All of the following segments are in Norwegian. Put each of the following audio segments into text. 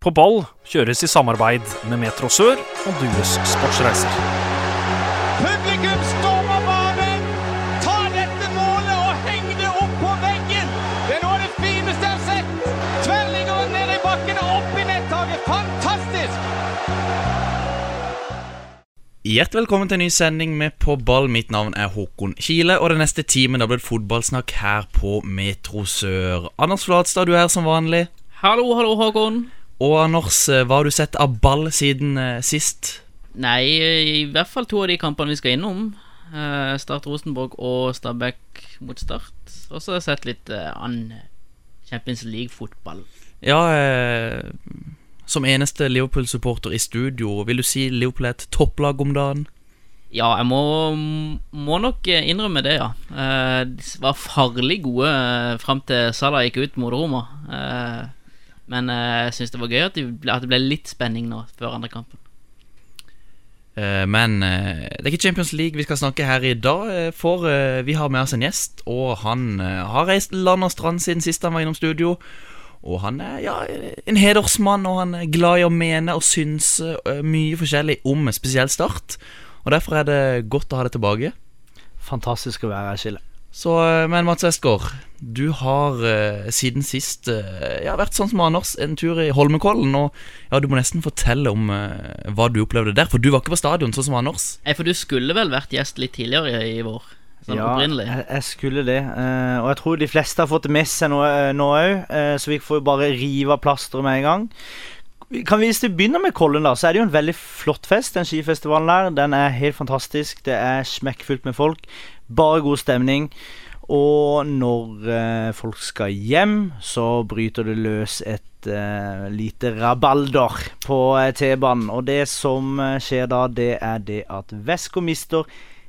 På ball kjøres i samarbeid med Metro Sør og Dues Sportsreiser. Publikum stormer banen! Ta dette målet og heng det opp på veggen! Det er noe av det fineste jeg har sett! Tverrligger ned i bakken og opp i nettaket. Fantastisk! Hjertelig velkommen til en ny sending med På ball. Mitt navn er Håkon Kile, og den neste timen blir det fotballsnakk her på Metro Sør. Anders Flatstad, du er her som vanlig. Hallo, hallo, Håkon. Og Anders, eh, hva har du sett av ball siden eh, sist? Nei, i hvert fall to av de kampene vi skal innom. Uh, Start Rosenborg og Stabæk mot Start. Og så har jeg sett litt uh, annen Champions League-fotball. Ja, eh, som eneste Liverpool-supporter i studio, vil du si Liverpool er et topplag om dagen? Ja, jeg må, må nok eh, innrømme det, ja. Eh, De var farlig gode eh, fram til Salah gikk ut mot Roma. Eh, Men eh, jeg syns det var gøy at, det, ble- at det ble litt spenning nå før andre kampen. Eh, Men eh, det er ikke Champions League vi skal snakke her i dag, for vi har med oss en gjest, og han har reist land og strand siden sist han var innom studio. Og han er ja, en hedersmann, og han er glad i å mene og synse eh, mye forskjellig om spesielt Start. Og derfor er det godt å ha det tilbake. Fantastisk å være her, Skille. Så, eh, men Mats Eskår, du har eh, siden sist eh, ja, vært sånn som Anders, en tur i Holmenkollen. Og ja, du må nesten fortelle om eh, hva du opplevde der, for du var ikke på stadion sånn som Anders. Nei, for du skulle vel vært gjest litt tidligere i, i vår? Sånn Ja, jeg, jeg skulle det. eh, og jeg tror de fleste har fått det med seg nå òg, så vi får jo bare rive av plasteret med en gang. Kan vi, Hvis vi begynner med Kollen, da, så er det jo en veldig flott fest. Den skifestivalen der. Den er helt fantastisk. Det er smekkfullt med folk. Bare god stemning. Og når eh, folk skal hjem, så bryter det løs et eh, lite rabalder på eh, T-banen. Og det som eh, skjer da, det er det at Vesko mister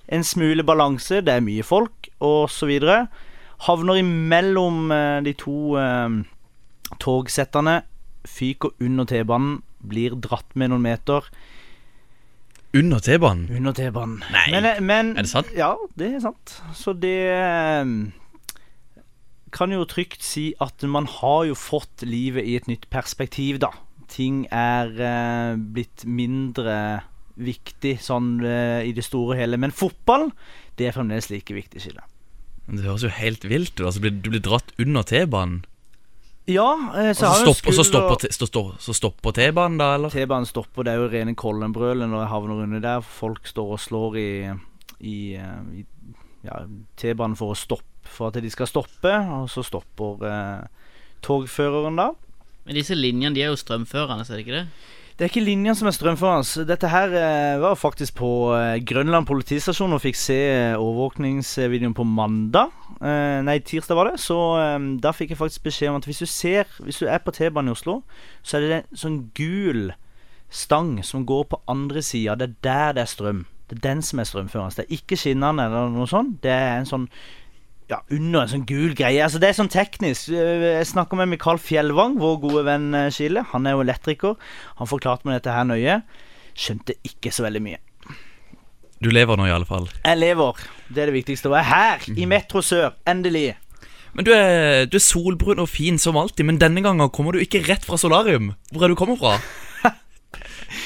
en smule balanse. Det er mye folk, videre. Havner imellom eh, de to eh, togsettene. Fyker under T-banen. Blir dratt med noen meter. Under T-banen. Under T-banen. Nei, Men, eh, men, er det sant? Ja, det er sant. Så det eh, kan jo trygt si at man har jo fått livet i et nytt perspektiv, da. Ting er eh, blitt mindre viktig sånn eh, i det store hele. Men fotball, det er fremdeles like viktig, Skille. Det høres jo helt vilt ut. Altså, du blir dratt under T-banen. Ja, eh, så har stopp- og så stopp stopper T-banen, da, eller? T-banen stopper, det er jo rene Kollenbrølet når jeg havner under der. Folk står og slår i, i, eh, i ja, T-banen for å stoppe For at de skal stoppe, og så stopper eh, togføreren da. Men disse linjene de er jo strømførende, er det ikke det? Det er ikke linjen som er strømførende. Dette her eh, var faktisk på eh, Grønland politistasjon og fikk se eh, overvåkningsvideoen på mandag. Nei, tirsdag var det. Så da fikk jeg faktisk beskjed om at hvis du ser Hvis du er på T-banen i Oslo, så er det en sånn gul stang som går på andre sida. Det er der det er strøm. Det er den som er strømførende. Det er ikke skinnene eller noe sånt. Det er en sånn ja, under en sånn gul greie. Altså Det er sånn teknisk. Eh, Jeg snakker med Mikael Fjellvang, vår gode venn eh, Skille. Han er jo elektriker. Han forklarte meg dette her nøye. Skjønte ikke så veldig mye. Du lever nå, i alle fall. Jeg lever. Det er det viktigste. Og jeg er her, i Metro Sør. Endelig. Men du er, du er solbrun og fin som alltid, men denne gangen kommer du ikke rett fra solarium. Hvor er du kommer fra?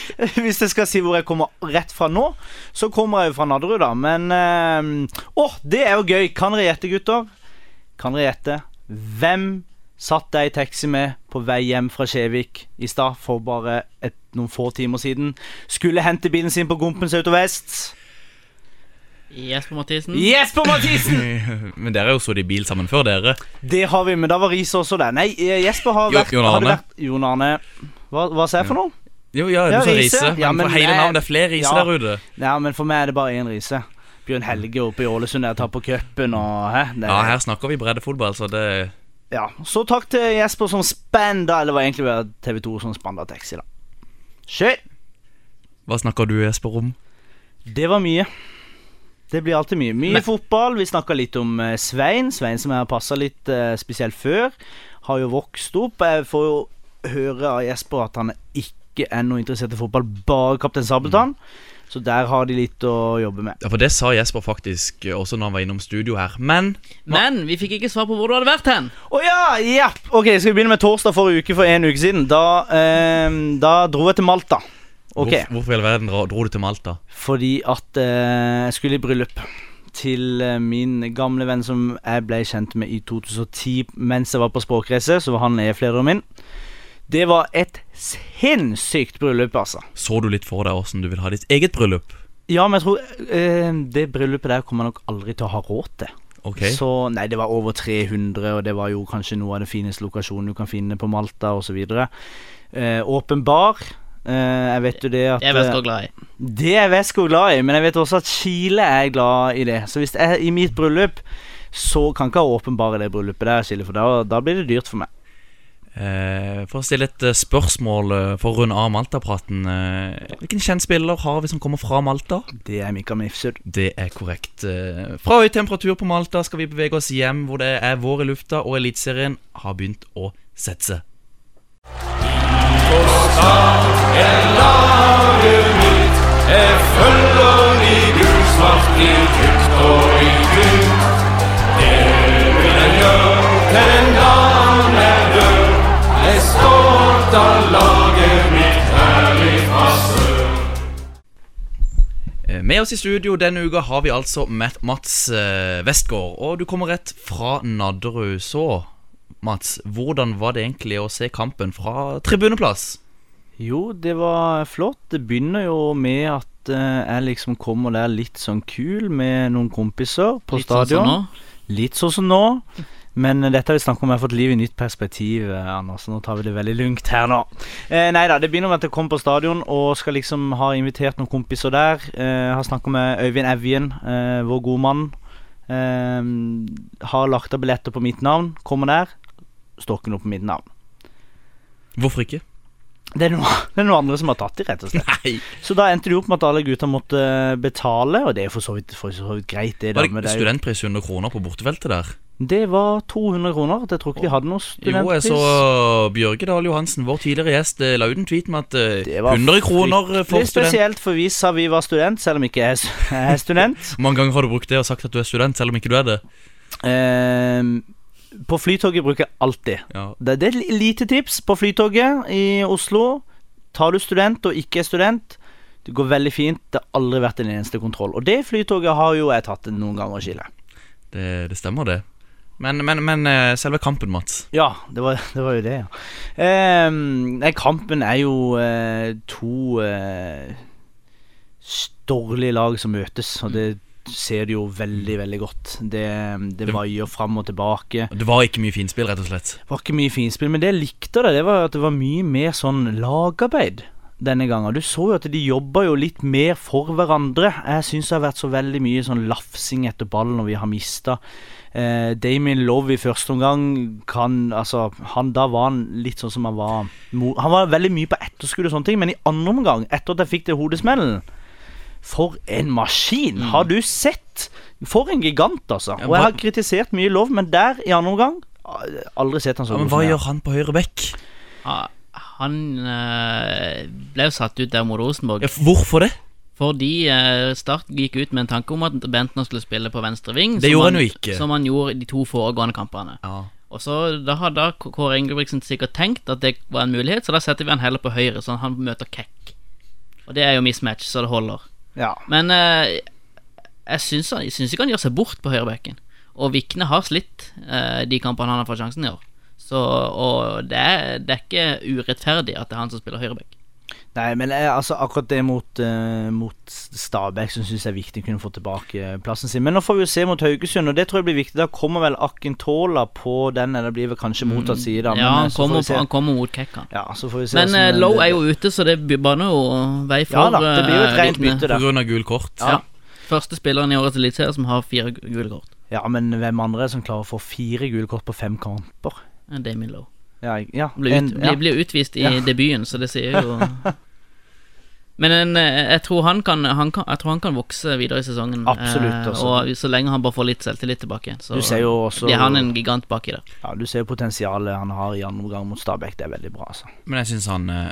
Hvis jeg skal si hvor jeg kommer rett fra nå, så kommer jeg jo fra Nadderud, da. Men eh, Å, det er jo gøy. Kan dere gjette, gutter? Kan dere gjette hvem satt jeg i taxi med på vei hjem fra Skjevik i stad for bare et, noen få timer siden? Skulle hente bilen sin på Gompens Auto Vest. Jesper Mathisen? Jesper Mathisen! Men dere har jo så i bil sammen før dere. Det har vi, men da var Riise også der. Nei, eh, Jesper har vært Jon Arne. vært- Jon Arne. Hva, hva sa jeg for noe? Jo, ja, du Ja, sa Riise. Ja, men men for hele jeg- det er flere Riise Ja. der ute. Ja, men for meg er det bare én Riise. Bjørn Helge oppe i Ålesund der tar på cupen og hæ? Det, Ja, her snakker vi breddefotball, så det Ja, Så takk til Jesper som spanda, eller var egentlig var TV 2 som spanda taxi, da. Kjør! Hva snakker du, Jesper, om? Det var mye. Det blir alltid mye. Mye Men- fotball. Vi snakka litt om eh, Svein. Svein som jeg har passa litt eh, spesielt før. Har jo vokst opp. Jeg får jo høre av Jesper at han ikke er noe interessert i fotball, bare Kaptein Sabeltann. Så der har de litt å jobbe med. Ja, For det sa Jesper faktisk også når han var innom studio her. Men Men vi fikk ikke svar på hvor du hadde vært hen. Å ja! ja. Ok, skal vi begynne med torsdag forrige uke for en uke siden? Da, eh, da dro jeg til Malta. Ok, hvor, hvorfor i all verden dro, dro du til Malta? Fordi at eh, jeg skulle i bryllup til eh, min gamle venn som jeg ble kjent med i 2010 mens jeg var på språkreise. Så var han EF-lederen min. Det var et sinnssykt bryllup, altså. Så du litt for deg åssen du vil ha ditt eget bryllup? Ja, men jeg tror eh, det bryllupet der kommer jeg nok aldri til å ha råd til. Okay. Så nei, det var over 300, og det var jo kanskje noe av det fineste lokasjonen du kan finne på Malta osv. Eh, åpen bar. Eh, jeg vet jo det at Det er jeg eh, glad i. Det er Vesco glad i, men jeg vet også at Chile er glad i det. Så hvis jeg i mitt bryllup, så kan ikke jeg ha åpen bar i det bryllupet der, Chile, for da, da blir det dyrt for meg. Eh, For å stille et eh, spørsmål eh, for å runde av Malta-praten. Hvilken kjent spiller har vi som kommer fra Malta? Det er Mika Mifsud. Det er korrekt. Fra høy temperatur på Malta skal vi bevege oss hjem, hvor det er vår i lufta, og Eliteserien har begynt å sette seg. Eh, Med oss i studio denne uka har vi altså Matt- Mats eh, Westgård, og du kommer rett fra Nadderud. Så, Mats, hvordan var det egentlig å se kampen fra tribuneplass? Jo, det var flott. Det begynner jo med at eh, jeg liksom kommer der litt sånn kul med noen kompiser på Litt sånn som stadion. nå. Litt sånn som nå. Men dette har vi snakket om, jeg har fått liv i nytt perspektiv, eh, Anders. Nå tar vi det veldig lugnt her nå. Eh, nei da, det begynner med at jeg kommer på stadion og skal liksom ha invitert noen kompiser der. Eh, har snakket med Øyvind Evjen, eh, vår gode mann. Eh, har lagt av billetter på mitt navn. Kommer der. Står ikke noe på mitt navn. Hvorfor ikke? Det er, noe, det er noen andre som har tatt de, rett og slett. Nei. Så da endte det opp med at alle gutta måtte betale, og det er for så vidt, for så vidt greit, det. Var det det, studentpris 100 kroner på bortefeltet der? Det var 200 kroner. Det tror ikke de hadde noe Jo, jeg så Bjørge Dahl Johansen, vår tidligere gjest, eh, la ut en tweet med at eh, Det var 100 kroner eh, for student. spesielt, for vi sa vi var student, selv om ikke jeg er student. Hvor mange ganger har du brukt det og sagt at du er student, selv om ikke du er det? Ehm, på Flytoget bruker jeg alltid. Ja. Det, det er lite tips på Flytoget i Oslo. Tar du student og ikke er student, det går veldig fint. Det har aldri vært en eneste kontroll. Og det Flytoget har jo jeg tatt noen ganger, Skille. Det, det stemmer, det. Men, men, men eh, selve kampen, Mats. Ja, det var, det var jo det, ja. Eh, nei, kampen er jo eh, to eh, dårlige lag som møtes, og det ser du jo veldig, veldig godt. Det, det Det- vaier fram og tilbake. Det var ikke mye finspill, rett og slett. Det var ikke mye finspill, men det jeg likte det, det var at det var mye mer sånn lagarbeid denne gangen. Du så jo at de jobba jo litt mer for hverandre. Jeg syns det har vært så veldig mye sånn lafsing etter ballen når vi har mista. Eh, Damien Love i første omgang kan Altså, han da var han litt sånn som han var Han var veldig mye på etterskudd og sånne ting, men i andre omgang, etter at jeg fikk det hodesmellen For en maskin! Har du sett? For en gigant, altså. Og jeg har kritisert mye Love, men der, i andre omgang Aldri sett han så Ja, men hva gjør han på høyre bekk? Ja, han øh, ble jo satt ut der mot Rosenborg. Ja, hvorfor det? Fordi eh, Start gikk ut med en tanke om at Bentner skulle spille på venstre ving. Det gjorde han jo ikke. Som han gjorde i de to foregående kampene. Ja. Og så Da hadde Kåre Ingebrigtsen sikkert tenkt at det var en mulighet, så da setter vi han heller på høyre, så han møter Kekk. Og det er jo mismatch, så det holder. Ja. Men eh, jeg syns, jeg syns ikke han gjør seg bort på høyrebekken. Og Vikne har slitt eh, de kampene han har fått sjansen i år. Så, og det er, det er ikke urettferdig at det er han som spiller høyrebekk. Nei, men jeg, altså, akkurat det mot, uh, mot Stabæk som syns jeg er viktig å kunne få tilbake plassen sin. Men nå får vi jo se mot Haugesund, og det tror jeg blir viktig. Da kommer vel Akintola på den, eller blir vel kanskje motsatt side. Da, Mm. ja, men, eh, han så får kommer, vi se. på, han kommer mot Kekka. Ja, så får vi se Men hvordan Low er jo ute, så det baner jo vei for Ja da, det blir jo et eh, rent bytte der. av gul kort. Ja. Første spilleren i årets eliteserie som har fire gu- gule kort. Ja, men hvem andre er det som klarer å få fire gule kort på fem kamper? Eh, Damien Lowe. Ja, ja, Blir, ut, ja. blir, blir utvist i Ja. debuten, så det sier jo Men en, eh, jeg, tror han kan, han kan, jeg tror han kan vokse videre i sesongen. Absolutt, eh. Og så lenge han bare får litt selvtillit tilbake, så Du ser jo også blir han en gigant baki der. ja, Du ser jo potensialet han har i andre omgang mot Stabæk. Det er veldig bra, altså. Men jeg syns han eh,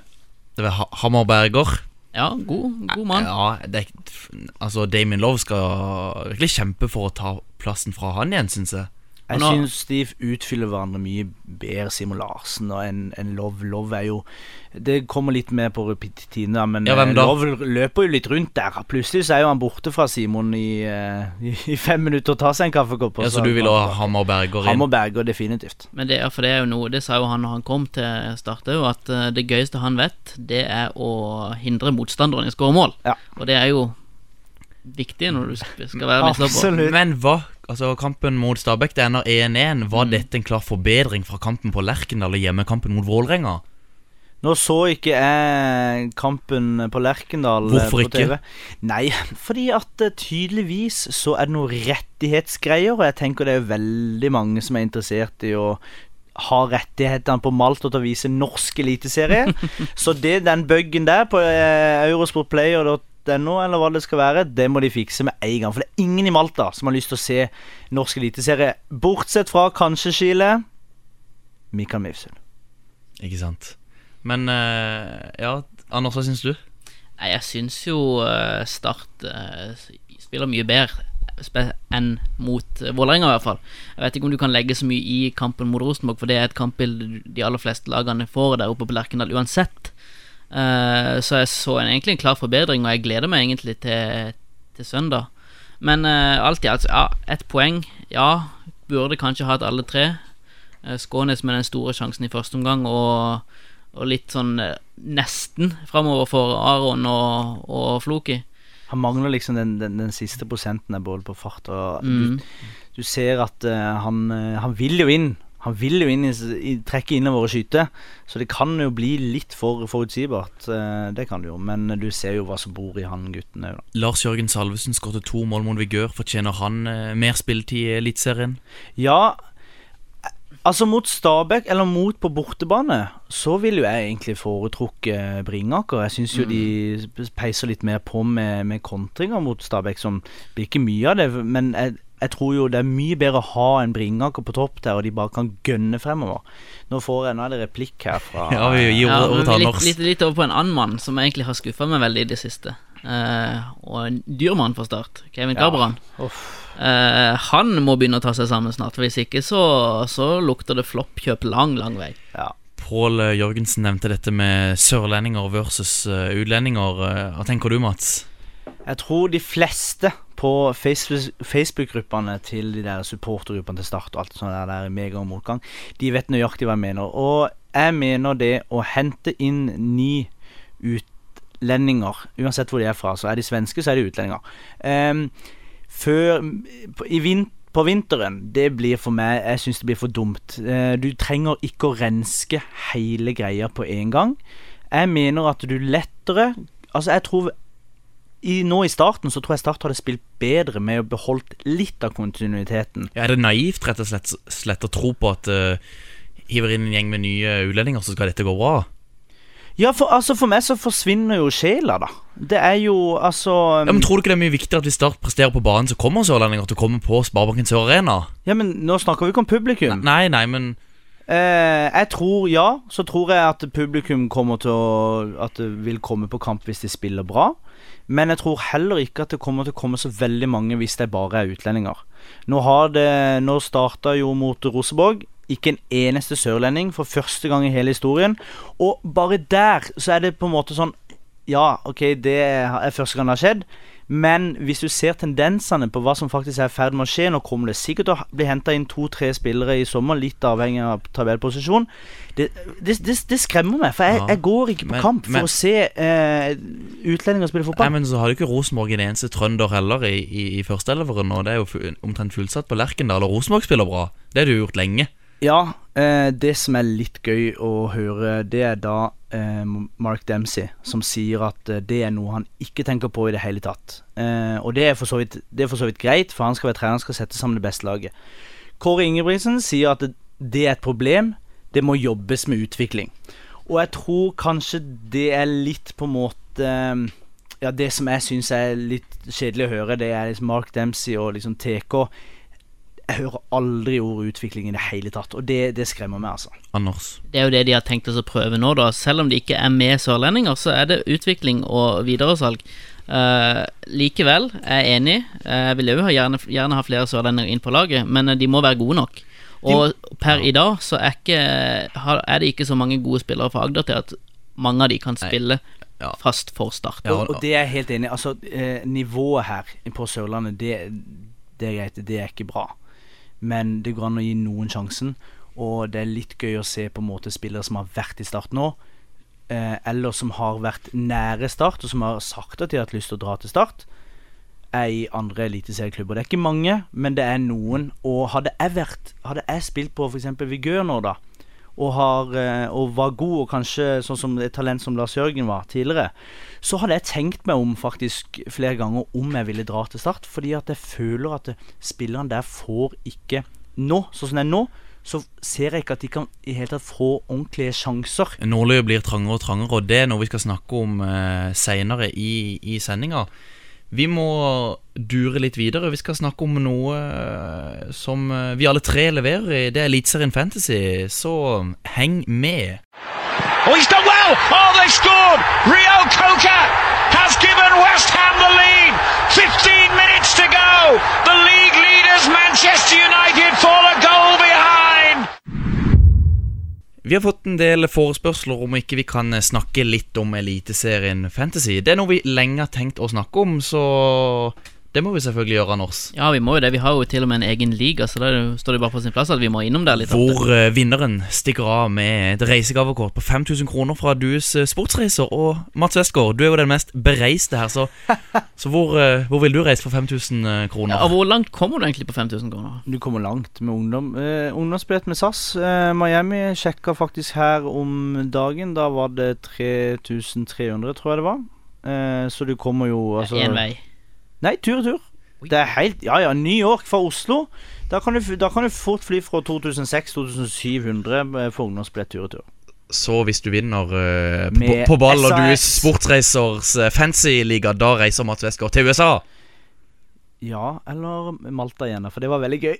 Det var Hammerberger. Hammer Berger. Ja, god, god mann. Ja, det altså Damien Love skal virkelig kjempe for å ta plassen fra han igjen, syns jeg. Jeg nå- syns de utfyller hverandre mye bedre, Simon Larsen og en, en Love. Love er jo Det kommer litt med på repettitiden, men Ja, eh? Love løper jo litt rundt der. Plutselig så er jo han borte fra Simon i, eh, i, i fem minutter og tar seg en kaffekopp. Ja, Så du vil ha Hammer Berger inn? Hammer Berger, definitivt. Men det, for det er jo noe Det sa jo han når han kom til Start òg, at eh, det gøyeste han vet, det er å hindre motstanderen i å skåre mål. Ja. Og det er jo viktig når du skal være midtstopper. Men hva? Altså Kampen mot Stabæk det ender 1-1. Var Mm. dette en klar forbedring fra kampen på Lerkendal og hjemmekampen mot Vålerenga? Nå så ikke jeg kampen på Lerkendal eh, Hvorfor på TV. ikke? Nei, fordi at eh, tydeligvis så er det noen rettighetsgreier, og jeg tenker det er veldig mange som er interessert i å ha rettighetene på Malta til å vise norsk eliteserie. så det, den buggen der på eh, eurosportplayer.no, eller hva det skal være, det må de fikse med en gang. For det er ingen i Malta som har lyst til å se norsk eliteserie, bortsett fra kanskje Chile. Mikael Mifsund. Ikke sant? Men eh, ja, Anders, hva syns du? Nei, jeg syns jo eh, Start eh, spiller mye bedre enn mot Vålerenga, i hvert fall. Jeg vet ikke om du kan legge så mye i kampen mot Rosenborg, for det er et kampbilde de aller fleste lagene får der oppe på Lerkendal uansett. Eh, så jeg så en, egentlig en klar forbedring, og jeg gleder meg egentlig til, til søndag. Men uh, alt i alt, ja, ett poeng. Ja, burde kanskje hatt alle tre. Uh, Skånes med den store sjansen i første omgang, og, og litt sånn eh, nesten framover for Aron og, og Floki. Han mangler liksom den, den, den siste prosenten av både på fart og Mm. du, du ser at eh, han, eh, han vil jo inn. Han vil jo inn i, i trekke innover og skyte. Så det kan jo bli litt for forutsigbart. eh, det kan det jo. Men du ser jo hva som bor i han gutten òg, da. Lars Jørgen Salvesen skåret to mål mot Vigør. Fortjener han eh, mer spilletid i Eliteserien? Ja, altså mot Stabæk, eller mot på bortebane, så vil jo jeg egentlig foretrukke Bringaker. Jeg syns jo de peiser litt mer på med, med kontringer mot Stabæk, som blir ikke mye av det. Men jeg, jeg tror jo det er mye bedre å ha en Bringaker på topp der, og de bare kan gønne fremover. Nå får jeg nå er det replikk her fra Ja, vi gir Ja, til litt, Anders. litt, litt over på en annen mann som egentlig har skuffa meg veldig i det siste. Eh, og en dyr mann for Start. Kevin Ja. Cabran. Uff. Eh, han må begynne å ta seg sammen snart, hvis ikke så, så lukter det floppkjøp lang, lang vei. Ja. Pål Jørgensen nevnte dette med sørlendinger versus eh, utlendinger. Eh, Hva tenker du, Mats? Jeg tror de fleste på Facebook- Facebook-gruppene til de der supportergruppene til Start og alt sånt der, der mega og motgang, de vet nøyaktig hva jeg mener. Og jeg mener det å hente inn ni utlendinger, uansett hvor de er fra, så er de svenske, så er de utlendinger. Um, før i vin, på vinteren, det blir for meg Jeg syns det blir for dumt. Eh, du trenger ikke å renske hele greia på en gang. Jeg mener at du lettere Altså, jeg tror i, nå i starten så tror jeg Start hadde spilt bedre med å beholdt litt av kontinuiteten. Ja, er det naivt rett og slett, slett å tro på at uh, hiver inn en gjeng med nye utlendinger, så skal dette gå bra? Ja, for, altså for meg så forsvinner jo sjela, da. Det er jo altså Ja, men Tror du ikke det er mye viktigere at hvis Start presterer på banen, så kommer sørlendinger til å komme på Sparebanken Sør Arena? Ja, men nå snakker vi ikke om publikum. Nei, nei, men Eh, jeg tror ja, så tror jeg at publikum kommer til å At det vil komme på kamp hvis de spiller bra. Men jeg tror heller ikke at det kommer til å komme så veldig mange hvis det bare er utlendinger. Nå har det Nå starta jo mot Roseborg. Ikke en eneste sørlending for første gang i hele historien. Og bare der så er det på en måte sånn Ja, ok, det er første gang det har skjedd. Men hvis du ser tendensene på hva som faktisk er i ferd med å skje Nå kommer det sikkert til å bli henta inn to-tre spillere i sommer, litt avhengig av tabellposisjon. Det, det, det, det skremmer meg, for jeg, Ja. jeg går ikke på Men- kamp for men- å se eh, utlendinger spille fotball. Nei, men så har du ikke Rosenborg en eneste trønder heller i, i, i førsteelveren, og det er jo omtrent fullsatt på Lerkendal, og Rosenborg spiller bra. Det har du gjort lenge. Ja, eh, det som er litt gøy å høre, det er da Mark Dempsey som sier at eh, det er noe han ikke tenker på i det hele tatt. Eh, og det er, vidt, det er for så vidt greit, for han skal være trener, han skal sette sammen det beste laget. Kåre Ingebrigtsen sier at det, er et problem, det må jobbes med utvikling. Og jeg tror kanskje det er litt på en måte eh, Ja, det som jeg syns er litt kjedelig å høre, det er liksom Mark Dempsey og liksom TK. Jeg hører aldri ordet utvikling i det hele tatt, og det, det skremmer meg, altså. Anders. Det er jo det de har tenkt oss å prøve nå, da. Selv om de ikke er med sørlendinger, så er det utvikling og videresalg. Uh, likevel er jeg enig. Jeg vil jo gjerne, gjerne ha flere sørlendinger inn på laget, men eh, de må være gode nok. Og per i dag så er, ikke, er det ikke så mange gode spillere fra Agder til at mange av de kan spille Ja. fast for Start. Ja, Og, og det er jeg helt enig i. Altså, eh, nivået her på Sørlandet, det, det er greit, det er ikke bra. Men det går an å gi noen sjansen. Og det er litt gøy å se på en måte spillere som har vært i Start nå, eh, eller som har vært nære Start, og som har sagt at de har hatt lyst til å dra til Start, er i andre eliteserieklubber. Det er ikke mange, men det er noen. Og hadde jeg vært Hadde jeg spilt på f.eks. Vigør nå, da, og, har, eh, og var god, og kanskje sånn som et talent som Lars Jørgen var tidligere, så hadde jeg tenkt meg om faktisk flere ganger om jeg ville dra til Start. Fordi at jeg føler at spillerne der får ikke Nå, sånn som det er nå, så ser jeg ikke at de kan i hele tatt få ordentlige sjanser. Nåløyet blir trangere og trangere, og det er noe vi skal snakke om eh, seinere i, i sendinga. Vi må dure litt videre. Vi skal snakke om noe eh, som eh, vi alle tre leverer i. Det er Eliteserien Fantasy, så heng med. Oh, he's done well! Oh, they've scored! Rio Coca has given West Ham the lead! 15 minutes to go! The league leaders, Manchester United, fall a goal behind! Vi har fått en del forespørsler om ikke vi kan snakke litt om Eliteserien Fantasy. Det er noe vi lenge har tenkt å snakke om, så det må vi selvfølgelig gjøre, Anders. Ja, vi må jo det. Vi har jo til og med en egen liga, så da står det bare på sin plass at vi må innom der litt. Hvor uh, vinneren stikker av med et reisegavekort på 5000 kroner fra Dues eh, Sportsreiser. Og Mats Westgård, du er jo den mest bereiste her, så, så hvor, uh, hvor vil du reise for 5000 eh, kroner? Ja, og hvor langt kommer du egentlig på 5000 kroner? Du kommer langt med ungdom. Uh, ungdomsbillett med SAS. Miami sjekka faktisk her om dagen. Da var det 3300, tror jeg det var. Eh, så du kommer jo altså Én vei. Nei, tur og tur. Det er helt Ja ja, New York fra Oslo. Da kan du, da kan du fort fly fra 2600-2700 for ungdomsbillett tur og tur. Så hvis du vinner uh, på, på ball og du er Sportsreisers eh, fancy-liga, da reiser Mats Westgård til USA. Ja, eller Malta igjen, for det var veldig gøy.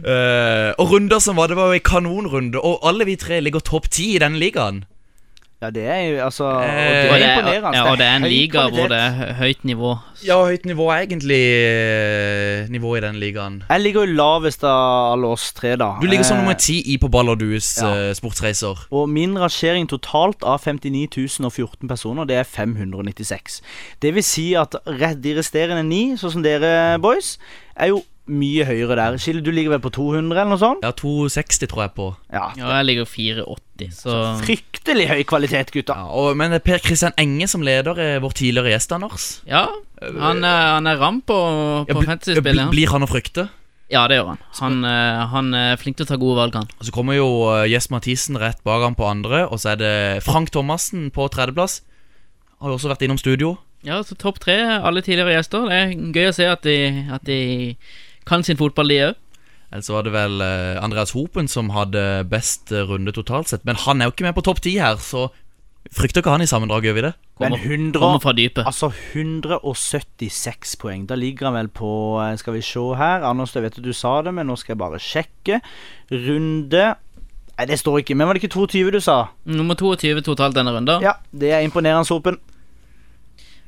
uh, og runder som var, det var jo en kanonrunde, og alle vi tre ligger topp ti i denne ligaen. Ja, det er jo altså og Eh, Det Og er det er, imponerende. ja, og det er en liga hvor det er høyt nivå. Ja, høyt nivå er egentlig eh, nivå i den ligaen. Jeg ligger jo lavest av alle oss tre, da. Du ligger som Eh, nummer ti i på Ballardues ja. Sportsreiser. Og min rangering totalt av 59.014 personer, det er 596. Det vil si at de resterende ni, sånn som dere boys, er jo mye høyere der. Skille, du ligger vel på 200 eller noe sånt? Ja, 260 tror jeg på. Ja. Ja, jeg ligger 480, så Fryktelig høy kvalitet, gutta. Ja, og, men er Per Kristian Enge som leder er vår tidligere gjest, Anders. Ja, han, er- han er ram på, på ja, fantasy-spillet. Blir han å frykte? Ja, det gjør han. Han, eh, han er flink til å ta gode valg, han. Og Så kommer jo gjest Mathisen rett bak ham på andre, og så er det Frank Thomassen på tredjeplass. Har jo også vært innom studio. Ja, så topp tre, alle tidligere gjester. Det er gøy å se at de, at de kan sin fotball, de òg. Ellers så var det vel eh, Andreas Hopen som hadde best eh, runde totalt sett. Men han er jo ikke med på topp ti her, så frykter ikke han i sammendrag, gjør vi det? Men 100 kommer fra dypet. Altså 176 poeng. Da ligger han vel på eh, Skal vi se her. Anders, jeg vet at du sa det, men nå skal jeg bare sjekke. Runde Nei, det står ikke. Men var det ikke 22 du sa? Nummer 22 totalt denne runden. Ja, det er imponerende, Hopen.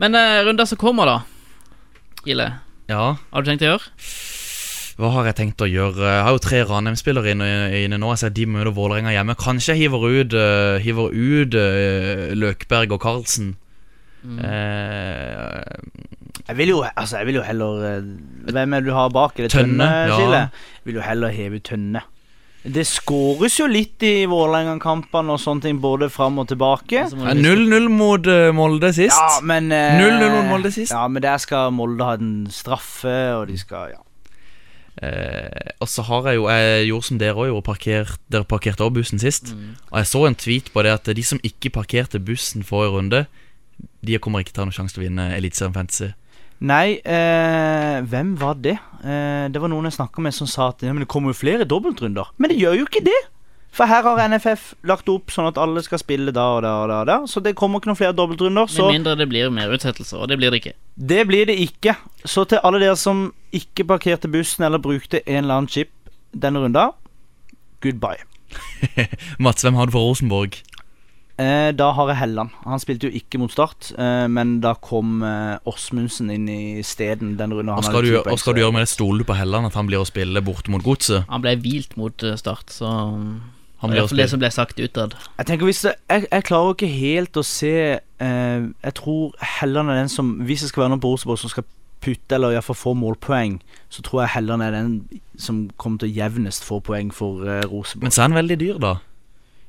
Men uh, runder som kommer, da. Gille, Ja. har du tenkt å gjøre? Hva har jeg tenkt å gjøre? Jeg har jo tre Ranheim-spillere inne, inne nå. Jeg ser de møter Vålerenga hjemme. Kanskje jeg hiver ut, uh, hiver ut uh, Løkberg og Karlsen. Eh, Jeg vil jo, altså, jeg vil jo heller Hvem er det du har bak? Er det Tønne, Tønne? ja. Jeg vil jo heller heve ut Tønne. Det skåres jo litt i Vålerenga-kampene og sånne ting, både fram og tilbake. Så må ja, 0-0 mot Molde sist. Ja, men eh, 0-0 mot Molde sist. Ja, men der skal Molde ha en straffe, og de skal Ja. Eh, og så har jeg jo Jeg gjorde som dere òg gjorde, parkert, dere parkerte også bussen sist. Og jeg så en tweet på det at de som ikke parkerte bussen forrige runde, de kommer ikke til å ha noen sjanse til å vinne Eliteserien Fantasy. Nei, eh, hvem var det? Eh, det var noen jeg snakka med som sa at ja, men det kommer jo flere dobbeltrunder. Men det gjør jo ikke det! For her har NFF lagt opp sånn at alle skal spille da og da og da. og da Så det kommer ikke noen flere dobbeltrunder. Så Med mindre det blir mer utsettelser, og det blir det ikke. det blir det ikke. Så til alle dere som ikke parkerte bussen eller brukte en eller annen chip denne runda, goodbye. Mats, hvem har du for Rosenborg? Eh, da har jeg Helland. Han spilte jo ikke mot Start, eh, men da kom eh, Åsmundsen inn i steden den runden. Hva skal, du, gjøre- skal du gjøre med det? Stoler du på Helland at han blir å spille borte mot godset? Han ble hvilt mot eh, Start, så Han Det er for det som ble sagt utad. Jeg tenker hvis det, jeg, jeg klarer ikke helt å se eh, Jeg tror Helland er den som Hvis det skal være noen på Rosenborg som skal putte eller iallfall få målpoeng, så tror jeg Helland er den som kommer til å jevnest få poeng for eh, Rosenborg. Men så er han veldig dyr, da.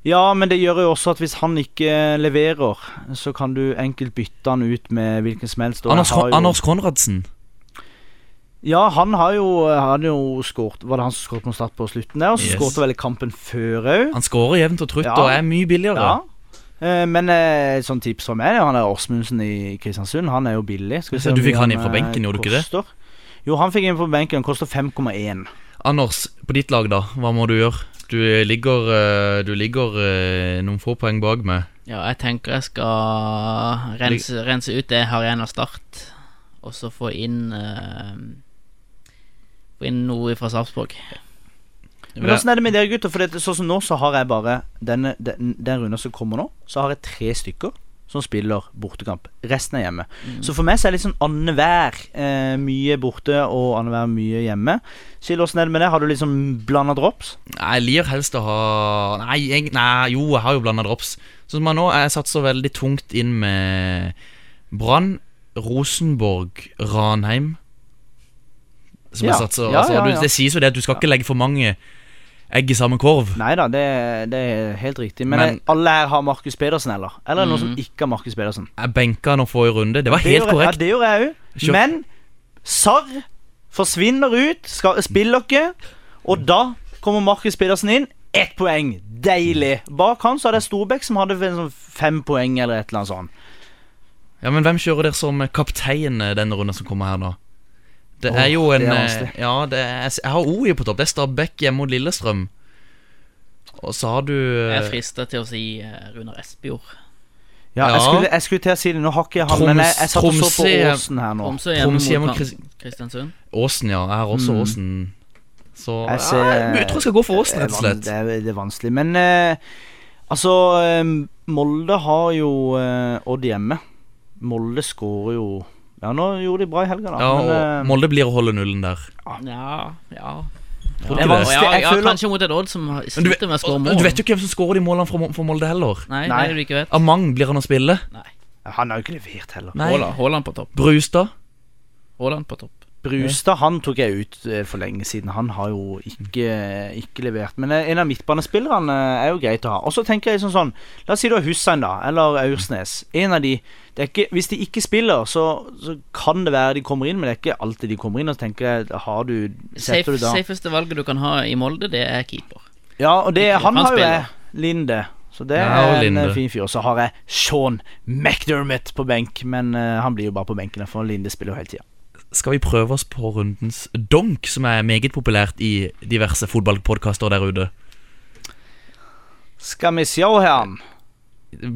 Ja, men det gjør jo også at hvis han ikke leverer, så kan du enkelt bytte han ut med hvilken som helst. Anders, jo- Anders Konradsen. Ja, han har jo, han jo skåret Var det han som skåret på start på slutten der? Og så Yes. skåret vel i kampen før òg. Han skårer jevnt og trutt Ja. og er mye billigere. Ja. Eh, Men eh, et sånt tips fra meg Han er Åsmundsen i Kristiansund. Han er jo billig. Skal vi se du fikk han inn fra eh, benken, gjorde du ikke det? Jo, han fikk inn fra benken. Han koster 5,1. Anders, på ditt lag, da. Hva må du gjøre? Du ligger, eh, du ligger eh, noen få poeng bak meg. Ja, jeg tenker jeg skal rense, rense ut det jeg har igjen av Start, og så få inn eh, Få inn noe fra Sarpsborg. Men åssen er det med dere gutter? For det, sånn som nå, så har jeg bare Den, den, den runden som kommer nå, så har jeg tre stykker som spiller bortekamp. Resten er hjemme. Så for meg så er det litt sånn annenhver eh, mye borte og annenhver mye hjemme. Skill, åssen er det med det? Har du liksom blanda drops? Nei, Jeg lir helst å ha Nei, jeg, nei jo, jeg har jo blanda drops. Sånn som nå, jeg satser veldig tungt inn med Brann, Rosenborg, Ranheim. Som Ja. jeg satser Ja, altså, ja. Det sies jo det at du skal ikke legge for mange egg i samme korv. Nei da, det, det er helt riktig. Men, Men- eh, alle her har Markus Pedersen, eller? Eller mm. noen som Mhm. ikke har Markus Pedersen? Jeg benka han i runde. Det var Det helt gjør jeg- korrekt. Ja, det gjorde jeg òg. Men Sarr forsvinner ut, skal, spiller ikke, og da kommer Markus Pedersen inn. Ett poeng. Deilig. Bak han så hadde jeg Storbekk, som hadde sånn fem poeng, eller et eller annet sånt. Ja, Men hvem kjører dere som kaptein eh, denne runden som kommer her nå? Det er jo en det er eh. Ja, det er, jeg har OI på topp. Det er Stabæk hjemme mot Lillestrøm. Og så har du eh, Jeg er frista til å si eh, Runar Espejord. Ja, Ja. Jeg, skulle, jeg skulle til å si det. Nå har ikke jeg han, men jeg, jeg satt og så på Åsen her nå. Tromsø hjemme mot Kristiansund. Åsen, ja. Jeg har også Mm. Åsen. Så Jeg ja, ser- jeg tror jeg skal gå for Åsen, rett og slett. Det er, det er vanskelig. Men eh, altså Molde har jo eh, Odd hjemme. Molde skårer jo Ja, nå gjorde de bra i helga, da. Ja, men, og eh, Molde blir å holde nullen der. Ja, ja. Tror vanskelig. Ja, Jeg ja, kanskje mot et Odd som har- sliter med å skåre mål. du vet jo ikke hvem som skårer de målene for, Molde heller. Nei, Nei. det er du ikke vet. Amang blir han å spille. Nei han har jo ikke levert heller. Haaland på topp. Brustad. Haaland på topp. Brustad han tok jeg ut eh, for lenge siden. Han har jo ikke, ikke levert. Men eh, en av midtbanespillerne eh, er jo greit å ha. Og så tenker jeg sånn sånn La oss si du har Hussein, da. Eller Aursnes. En av de det er ikke, Hvis de ikke spiller, så, så kan det være de kommer inn, men det er ikke alltid de kommer inn. Og så tenker jeg Har du Safe, du da safeste valget du kan ha i Molde, det er keeper. Ja, og det, han han har jo jeg. Linde. Så det Ja, er en Linde. eh, fin fyr. Og så har jeg Sean McDermott på benk, men uh, han blir jo bare på benken, for Linde spiller jo hele tida. Skal vi prøve oss på rundens donk, som er meget populært i diverse fotballpodkaster der ute? Skal vi se her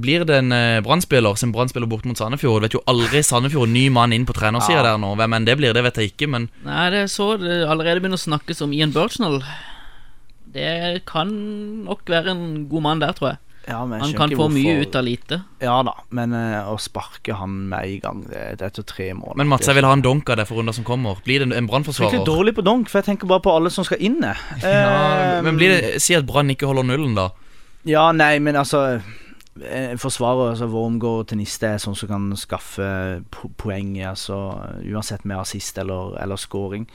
Blir det en Brann-spiller som brannspiller bort mot Sandefjord? Du vet jo aldri Sandefjord, ny mann inn på trenersida Ja. der nå. Hvem enn det blir, det vet jeg ikke, men Nei, det er så det allerede begynner å snakkes om Ian Burchnell. Det kan nok være en god mann der, tror jeg. Ja, Han kan få mye ut av lite. Ja da, men uh, å sparke han med en gang Det, det er etter tre måneder. Men Mats, jeg vil ha en donk av det for runder som kommer. Blir det en- brannforsvarer? Fryktelig brannforsvarer? dårlig på donk, for jeg tenker bare på alle som skal inn. jeg. Ja, Eh, men blir det Si at Brann ikke holder nullen, da. Ja, nei, men altså eh, Forsvarer altså Wormgård og Teniste er sånn som kan skaffe poeng, altså uansett med assist eller, eller scoring.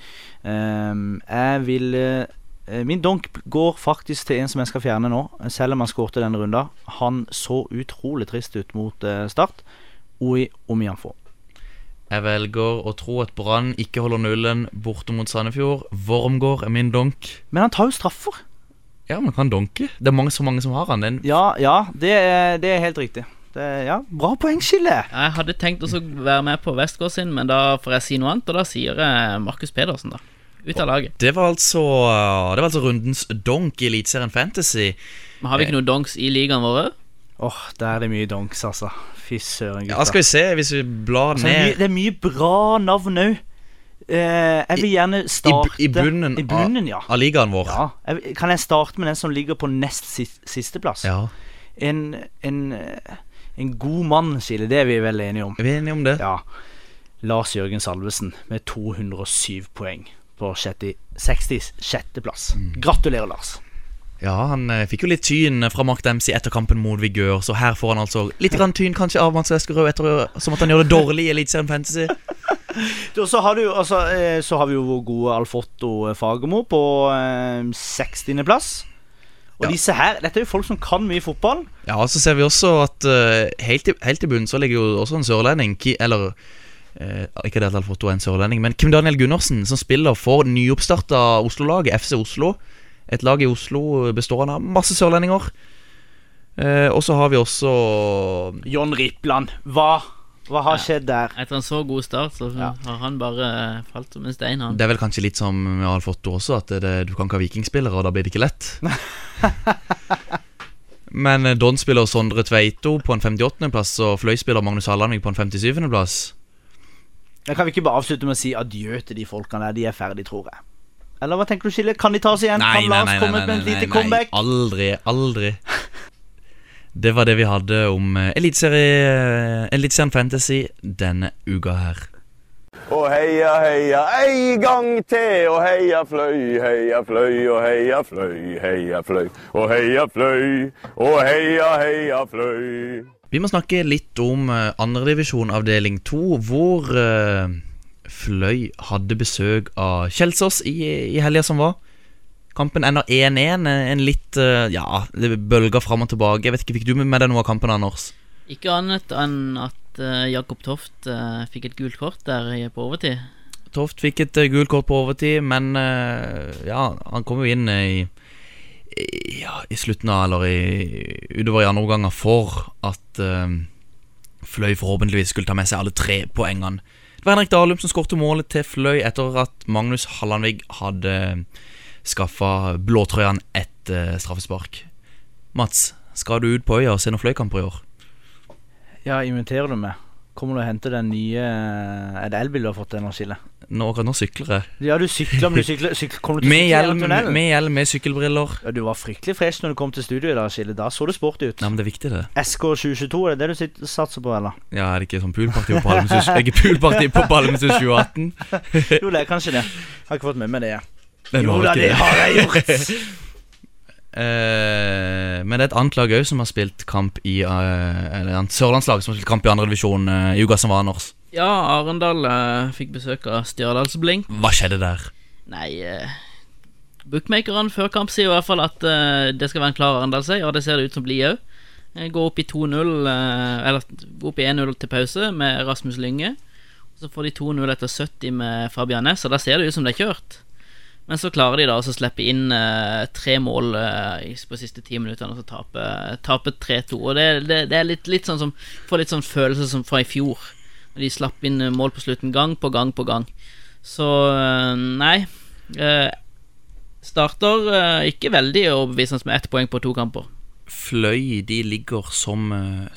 Ehm, jeg vil eh, Min donk går faktisk til en som jeg skal fjerne nå, selv om han skårte denne runden. Han så utrolig trist ut mot eh, Start. Oi Omianfo. Jeg velger å tro at Brann ikke holder nullen borte mot Sandefjord. Wormgård er min donk. Men han tar jo straffer. Ja, men kan donke. Det er mange, så mange som har han. Den. Ja, ja, det er, det er helt riktig. Det er, ja, Bra poengskille. Jeg hadde tenkt å være med på Westgård sin, men da får jeg si noe annet, og da sier jeg Markus Pedersen, da. Ut av laget. Det var altså, det var altså rundens donk i Eliteserien Fantasy. Men har vi ikke noen donks i ligaen vår? Åh, der er det mye donks, altså. Fy søren, gutta. Ja, Skal vi se, hvis vi blar Altså, det, er mye, ned det er mye bra navn òg. Eh, jeg vil gjerne starte i bunnen I bunnen, ja. av ligaen vår. ja. Jeg, kan jeg starte med den som ligger på nest sis- sisteplass? Ja. En, en, eh, en god mann, Kile. Det er vi vel enige om. Er vi enige om det? Ja. Lars Jørgen Salvesen med 207 poeng på 60 66.-plass. Mm. Gratulerer, Lars. Ja, han eh, fikk jo litt tyn fra Mark Dempsey etter kampen mot Vigør, så her får han altså litt grann tyn kanskje av Mats Leskerød etter som at han gjør det dårlig i Eliteserien Fantasy. Så, har du, altså, eh, så har vi jo vår gode Alfotto Fagermo på eh, 60.-plass. Og Ja. disse her, dette er jo folk som kan mye fotball. Ja, så ser vi også at eh, helt, i, helt i bunnen så ligger jo også en sørlending, eller eh, ikke det at Alfotto er en sørlending, men Kim Daniel Gundersen, som spiller for nyoppstarta Oslo-laget, FC Oslo. Et lag i Oslo bestående av masse sørlendinger. Eh, og så har vi også John Rippland. Hva, hva har skjedd der? Etter en så god start, så Ja. har han bare falt som en stein, han. Det er vel kanskje litt som med Alfotto også, at det, du kan ikke ha vikingspillere, og da blir det ikke lett. Men eh, Don spiller Sondre Tveito på en 58.-plass, og Fløy spiller Magnus Hallandvik på en 57.-plass. Da kan vi ikke bare avslutte med å si adjø til de folkene der. De er ferdige, tror jeg. Eller hva tenker du, Skille? Kan de ta oss igjen? kan Lars komme med et lite comeback? aldri, aldri. Det var det vi hadde om eh, eh, Eliteserien Fantasy denne uka her. Og heia, heia, ei gang til. Og heia fløy, heia fløy, og heia fløy, heia fløy. Og heia fløy, og heia, heia fløy. Vi må snakke litt om eh, andredivisjon avdeling 2, hvor eh, Fløy hadde besøk av Kjelsås i, i helga som var. Kampen ender 1-1. En litt eh, Ja, det bølger fram og tilbake. Jeg vet ikke, Fikk du med deg noe av kampen, Anders? Ikke annet enn at eh, Jakob Toft eh, fikk et gult kort der på overtid. Toft fikk et gult kort på overtid, men eh, ja, han kom jo inn eh, i Ja, i slutten av Eller i, utover i andre omganger for at eh, Fløy forhåpentligvis skulle ta med seg alle tre poengene. Det var Henrik Dahlum som skåret målet til Fløy etter at Magnus Hallandvig hadde skaffa blåtrøyene et eh, straffespark. Mats, skal du ut på øya og se noen Fløy-kamper i år? Ja, inviterer du meg? Kommer du og henter den nye Er det elbil du har fått den, Skille? Nå, nå sykler jeg. Ja, du sykler, men du sykler, sykler Kom du til Med hjelm, med, hjelm, med sykkelbriller. Ja, du var fryktelig fresh når du kom til studio i dag, Skille. Da så du sporty ut. Nei, men det er viktig, det. SK 2022, er det det du sitter, satser på, eller? Ja, er det ikke sånn poolparty på Palmesus Er ikke poolparty på Palmesus 2018? Jo, det er kanskje det. Jeg Har ikke fått med meg det. Nei, Jo da, det har jeg gjort. Uh, men det er et annet lag òg som har spilt kamp i uh, Eller et sørlandslag som har spilt kamp i andredivisjon uh, som var, Anders. Ja, Arendal eh, fikk besøk av Stjørdalsblink. Hva skjedde der? Nei uh, Bookmakerne før kamp sier i hvert fall at eh, det skal være en klar Arendal-seier, og det ser det ut som blir òg. Går opp i 2-0, eh, eller går opp i 1-0 til pause med Rasmus Lynge. Så får de 2-0 etter 70 med Fabian Næss, og da ser det ut som det er kjørt. Men så klarer de da å slippe inn eh, tre mål eh, på på siste ti minuttene og så tape, tape 3-2. Og det, det, det er litt, litt sånn som Får litt sånn følelse som fra i fjor. De slapp inn eh, mål på slutten gang på gang på gang. Så eh, nei. Eh, starter ikke veldig overbevisende med ett poeng på to kamper. Fløy de ligger som,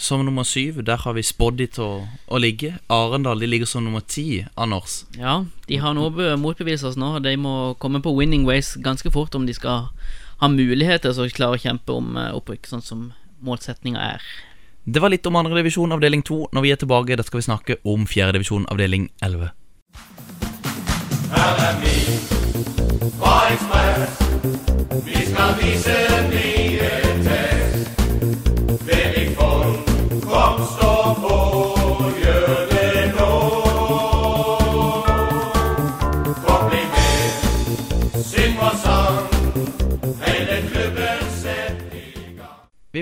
som nummer syv. Der har vi spådd de til å, å ligge. Arendal de ligger som nummer ti, Anders. Ja, de har noe motbevist oss nå. De må komme på winning ways ganske fort om de skal ha muligheter til å klare å kjempe om opprykk, sånn som målsetninga er. Det var litt om andredivisjon avdeling to. Når vi er tilbake, da skal vi snakke om fjerdedivisjon avdeling elleve. Vi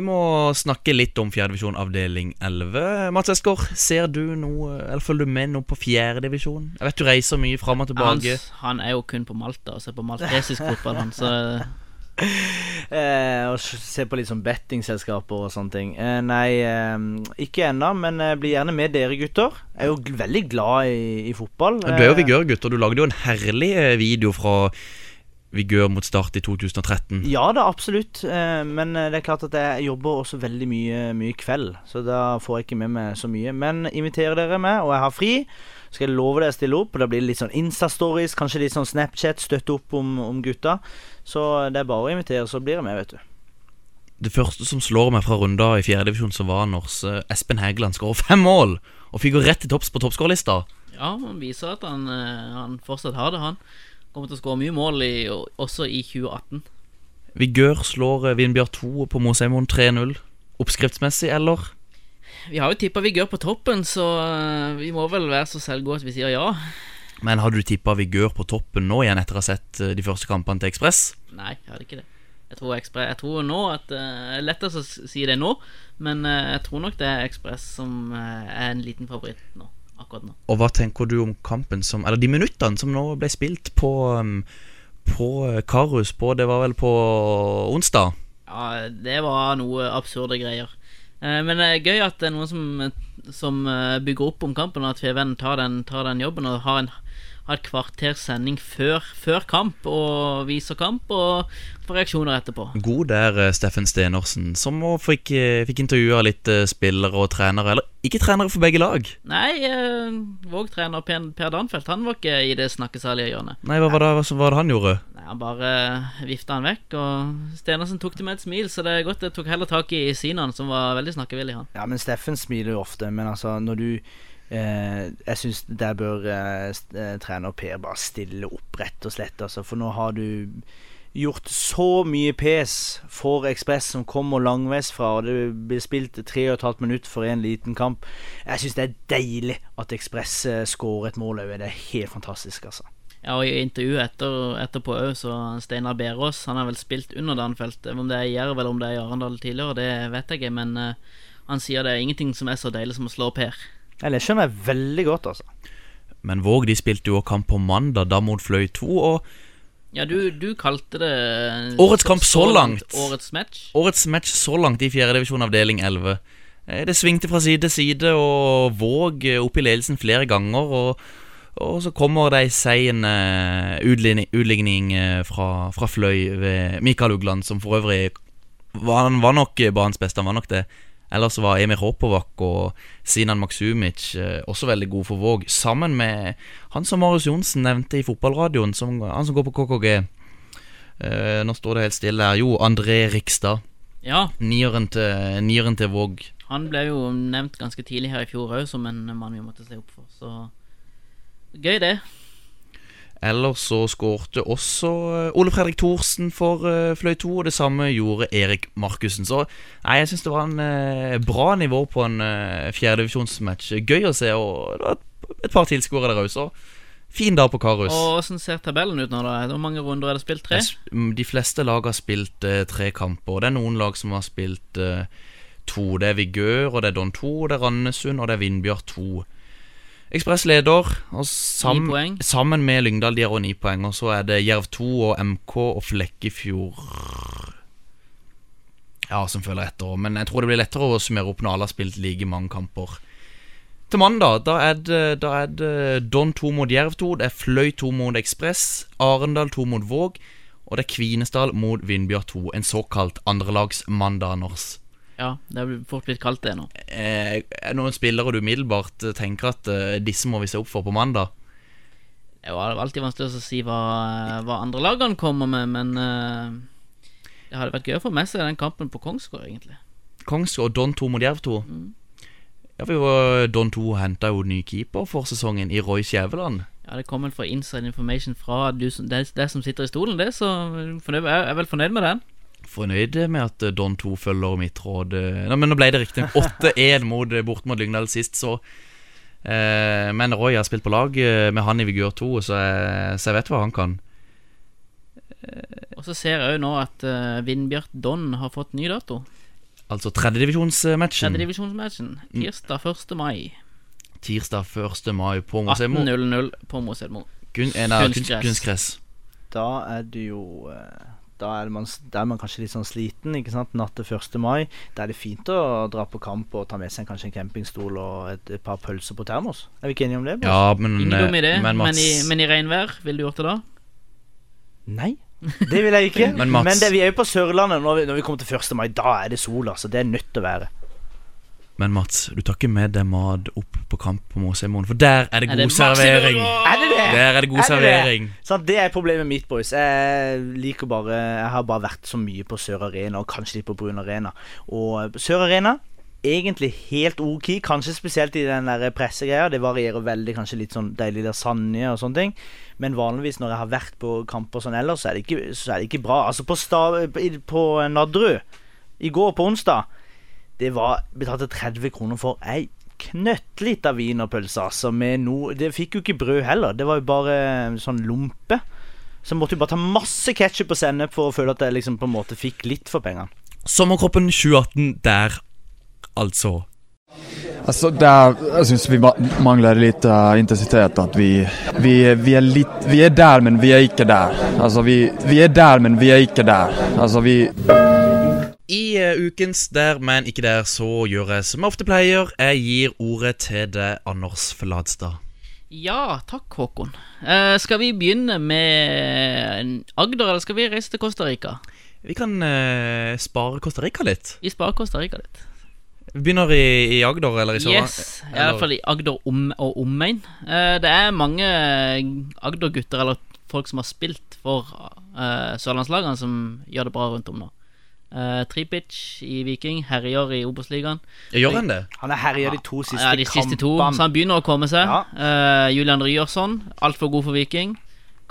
må snakke litt om fjerdedivisjon avdeling 11. Mats Eskår, ser du noe, eller følger du med noe på fjerdedivisjon? Jeg vet du reiser mye fram og tilbake. Hans, han er jo kun på Malta og ser på maltesisk fotball, han, så Eh, og se på litt sånn bettingselskaper og sånne ting. Eh, nei, eh, ikke ennå, men eh, bli gjerne med dere gutter. Jeg er jo veldig glad i, i fotball. Du er jo vigør gutter, du lagde jo en herlig eh, video fra Vigør mot Start i 2013. Ja da, absolutt. Eh, men eh, det er klart at jeg jobber også veldig mye, mye kveld, så da får jeg ikke med meg så mye. Men inviterer dere meg, og jeg har fri, skal jeg love deg å stille opp. Og da blir det litt sånn Insta-stories, kanskje litt sånn Snapchat, støtte opp om, om gutta. Så det er bare å invitere, så blir jeg med, vet du. Det første som slår meg fra runda i fjerdedivisjon, så var når eh, Espen Hægeland skårer fem mål og fikk jo rett til topps på toppskårerlista. Ja, han viser at han, han fortsatt har det, han. Kommer til å skåre mye mål i, også i 2018. Vigør slår Vinbjørn 2 på Mosheimoen 3-0. Oppskriftsmessig, eller? Vi har jo tippa Vigør på toppen, så eh, vi må vel være så selvgode at vi sier ja. Men hadde du tippa Vigør på toppen nå igjen etter å ha sett eh, de første kampene til Ekspress? Nei, jeg hadde ikke det. Jeg tror, Express, jeg tror nå at eh, Det er lettest å si det nå, men eh, jeg tror nok det er Ekspress som eh, er en liten favoritt nå. Akkurat nå. Og hva tenker du om kampen som Eller de minuttene som nå ble spilt på um, På eh, Karus på Det var vel på onsdag? Ja, det var noe absurde greier. Eh, Men det er gøy at det er noen som, som eh, bygger opp om kampen, og at Feven tar den, tar den jobben og har, en, et kvarters sending før, før kamp og viser kamp og får reaksjoner etterpå. God der, eh, Steffen Stenersen, som fikk, eh, fikk intervjua litt eh, spillere og trenere. Eller ikke trenere for begge lag. Nei, eh, Våg-trener Per, per Danfeldt Han var ikke i det snakkesalige hjørnet. Nei, hva var det, hva var det han gjorde? Nei, Han bare eh, vifta han vekk, og Stenersen tok det med et smil, så det er godt jeg tok heller tak i Sinan, som var veldig snakkevillig, han. Ja, men Steffen smiler jo ofte, men altså, når du eh, Jeg syns der bør eh, eh, trener Per bare stille opp, rett og slett, altså, for nå har du gjort så mye pes for Ekspress som kommer langveisfra, og det blir spilt tre og et halvt minutt for en liten kamp. Jeg syns det er deilig at Ekspress eh, skårer et mål òg. Det er helt fantastisk, altså. Ja, og I intervjuet etter, etterpå òg, så Steinar Berås Han har vel spilt under Danfelt. Om det er i Jerv eller om det er i Arendal tidligere, det vet jeg ikke, men eh, han sier det er ingenting som er så deilig som å slå Per. Eller, Det skjønner jeg veldig godt, altså. Men Våg de spilte jo kamp på mandag, da mot Fløy 2. Og Ja, du, du kalte det Årets kamp så langt. Årets match. årets match så langt i fjerdedivisjon avdeling 11. Eh, Det svingte fra side til side, og Våg eh, opp i ledelsen flere ganger. Og, og så kommer det ei sein eh, utligning, utligning eh, fra, fra Fløy ved Mikael Ugland, som for øvrig var, Han var nok eh, banens beste, han var nok det. Ellers var Emir Hopovac og Sinan Maksumic eh, også veldig gode for Våg, sammen med han som Marius Johnsen nevnte i fotballradioen, som, han som går på KKG. Eh, nå står det helt stille her. Jo, André Rikstad. Ja, Nieren til, nieren til Våg. han ble jo nevnt ganske tidlig her i fjor òg som en mann vi måtte se opp for, så Gøy, det. Ellers så skårte også eh, Ole Fredrik Thorsen for uh, Fløy 2, og det samme gjorde Erik Markussen. Så nei, jeg syns det var en eh, bra nivå på en fjerdedivisjonsmatch. Gøy å se, og det var et, par tilskuere der òg, så fin dag på Karus. Og Hvordan ser tabellen ut nå, da? Hvor mange runder er det spilt? Tre? Mm, De fleste lag har spilt eh, tre kamper, det er noen lag som har spilt eh, to. Det er Vigør, og det er Don 2, og det er Randesund, og det er Vindbjørn 2. Ekspress leder, og sam sammen med Lyngdal de har også ni poeng. Og så er det Jerv 2 og MK og Flekkefjord Ja, som følger etter. Men jeg tror det blir lettere å summere opp når alle har spilt like mange kamper. Til mandag da er det, da er det Don 2 mot Jerv 2, det er Fløy 2 mot Ekspress, Arendal 2 mot Våg, og det er Kvinesdal mot Vindbjørn 2. En såkalt andrelagsmandag, Anders. Ja, det er fort blitt kaldt, det nå. Eh, er det noen spillere du umiddelbart eh, tenker at eh, disse må vi se opp for på mandag? Det er alltid vanskelig å si hva, hva andre lagene kommer med, men det hadde vært gøy å få med seg den kampen på Kongsgård, egentlig. Kongsgård Don 2 mot Jerv 2. Ja, vi var, Don 2 henta jo ny keeper for sesongen i Roy Skjæveland. Ja, det kom vel fra inside information fra du det, det som sitter i stolen, det, så jeg er vel fornøyd med den. Fornøyd med at eh, Don 2 følger mitt råd. eh, Nei, men nå ble det riktig 8-1 mot, eh, bort mot Lyngdal sist, så eh, Men Roy har spilt på lag med han i Vigør 2, så jeg, så jeg vet hva han kan. Og så ser jeg jo nå at uh, Vindbjart Don har fått ny dato. Altså tredjedivisjonsmatchen. Tredjedivisjonsmatchen. Tirsdag 1. mai. Tirsdag 1. mai på Mosedmo. 18.00 på Mosedmo. Kun, Kunstgress. Da er du jo eh, Da er, man, da er man kanskje litt sånn sliten ikke sant? natt til 1. mai. Da er det fint å dra på kamp og ta med seg kanskje en campingstol og et, et par pølser på termos. Er vi ikke enige om det? Ja, men, Ingen dum idé, eh, men men, i, men i regnvær, ville du gjort det da? Nei. Det vil jeg ikke. Men men det, vi er jo på Sørlandet når vi, når vi kommer til 1. mai. Da er det sol, altså. Det er nødt til å være. Men Mats, du tar ikke med deg mat opp på kamp på Måsemoen, for der er det Er god det servering. Er det det? Der er det god Er det det? servering. Det er problemet mitt, boys. Jeg liker bare Jeg har bare vært så mye på Sør Arena, og kanskje litt på Brun Arena. Og Sør Arena egentlig helt ok, kanskje spesielt i den der pressegreia. Det varierer veldig, kanskje litt sånn deilig lasagne og sånne ting. Men vanligvis når jeg har vært på kamper sånn ellers, så er det ikke, så er det ikke bra. Altså på- på Nadderud i går, på onsdag, det var betalte 30 kroner for ei knøttlita wienerpølse, altså, med noe Det fikk jo ikke brød heller, det var jo bare sånn lompe. Så måtte jo bare ta masse ketsjup og sennep for å føle at jeg liksom på en måte fikk litt for pengene. Sommerkroppen 2018 der, altså. Altså, der, jeg syns vi mangler litt uh, intensitet. At vi, vi, vi er litt Vi er der, men vi er ikke der. Altså, vi, vi er der, men vi er ikke der. Altså, vi I eh, ukens Der, men ikke der, så gjør jeg som jeg ofte pleier. Jeg gir ordet til deg, Anders Fladstad. Ja, takk Håkon. Eh, skal vi begynne med Agder, eller skal vi reise til Costa Rica? Vi kan eh, spare Costa Rica litt. Vi sparer Costa Rica litt. Vi begynner i, i Agder, eller i Sør... Yes, i hvert fall i Agder om, og omegn. Eh, det er mange Agder-gutter, eller folk som har spilt for eh, sørlandslagene, som gjør det bra rundt om nå. Uh, Tripic i Viking, herjer i Obos-ligaen. Gjør han det? Han er herja de to siste Ja, de siste to, så han begynner å komme seg. Ja. Uh, Julian Ryerson, altfor god for Viking.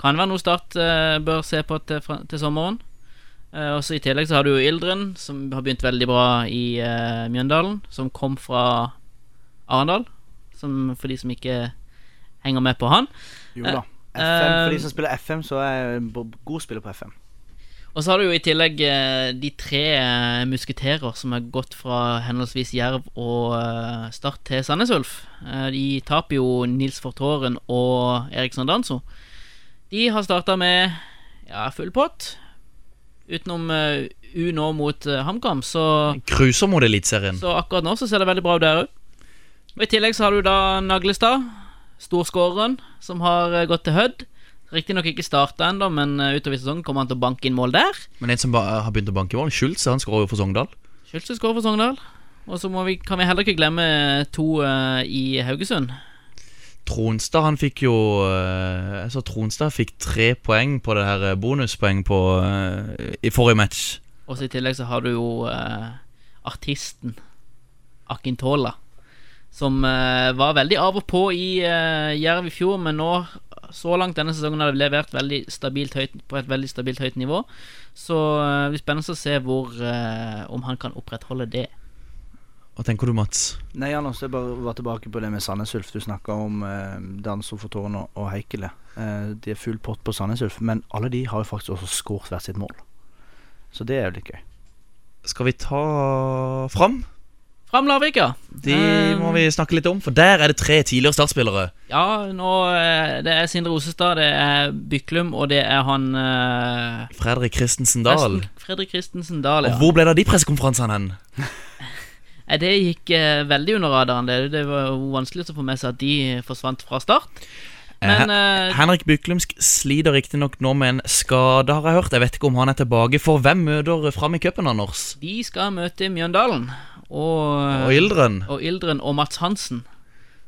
Kan være noe Start uh, bør se på til, til sommeren. Uh, også I tillegg så har du jo Ildren, som har begynt veldig bra i Mjøndalen. Som kom fra Arendal. Som, for de som ikke henger med på han. Jo da. FM, for de som spiller FM, så er jeg en god spiller på FM. Og så har du jo i tillegg eh, de tre eh, musketerer som har gått fra henholdsvis Jerv og eh, Start til Sandnes Ulf. De taper jo Nils Fortåren og Eriksson Danso. De har starta med ja, full pott. Utenom U nå mot HamKam, så, Cruiser mot Eliteserien. så akkurat nå så ser det veldig bra ut der òg. Og I tillegg så har du da Naglestad, storskåreren, som har gått til Hødd. Riktignok ikke starta ennå, men eh, utover sesongen kommer han til å banke inn mål der. Men en som bare har begynt å banke mål, Schultz, han skårer jo for Sogndal. Schultz skårer for Sogndal. Og så vi, kan vi heller ikke glemme to uh, i Haugesund. Tronstad han fikk jo uh, Jeg så Tronstad fikk tre poeng på det her bonuspoeng på uh, i forrige match. Og så i tillegg så har du jo artisten Akintola. Som var veldig av og på i Jerv i fjor, men nå så langt denne sesongen har det levert veldig stabilt høyt, på et veldig stabilt høyt nivå. Så eh, det blir spennende å se hvor, eh, om han kan opprettholde det. Hva tenker du, Mats? Nei, Anders, jeg bare var tilbake på det med Sandnes Ulf. Du snakka om eh, Danso for Tårn og, og Heikele. Eh, de er full pott på Sandnes Ulf, men alle de har jo faktisk også skåret hvert sitt mål. Så det er jo litt gøy. Skal vi ta fram? Fram Larvik, ja. De Eh, må vi snakke litt om, for der er det tre tidligere startspillere. Ja, nå eh, Det er Sindre Osestad, det er Byklum, og det er han eh, Fredrik Christensen Dahl. Fredrik Christensen Dahl, Og hvor ble det av de pressekonferansene hen? Det gikk eh, veldig under radaren. Det, det var vanskelig å få med seg at de forsvant fra start. Men eh, Henrik Byklumsk sliter riktignok nå med en skade, har jeg hørt. Jeg vet ikke om han er tilbake. For hvem møter fram i cupen, Anders? de skal møte Mjøndalen. Og, Og Ildren? og Ildren og Mats Hansen.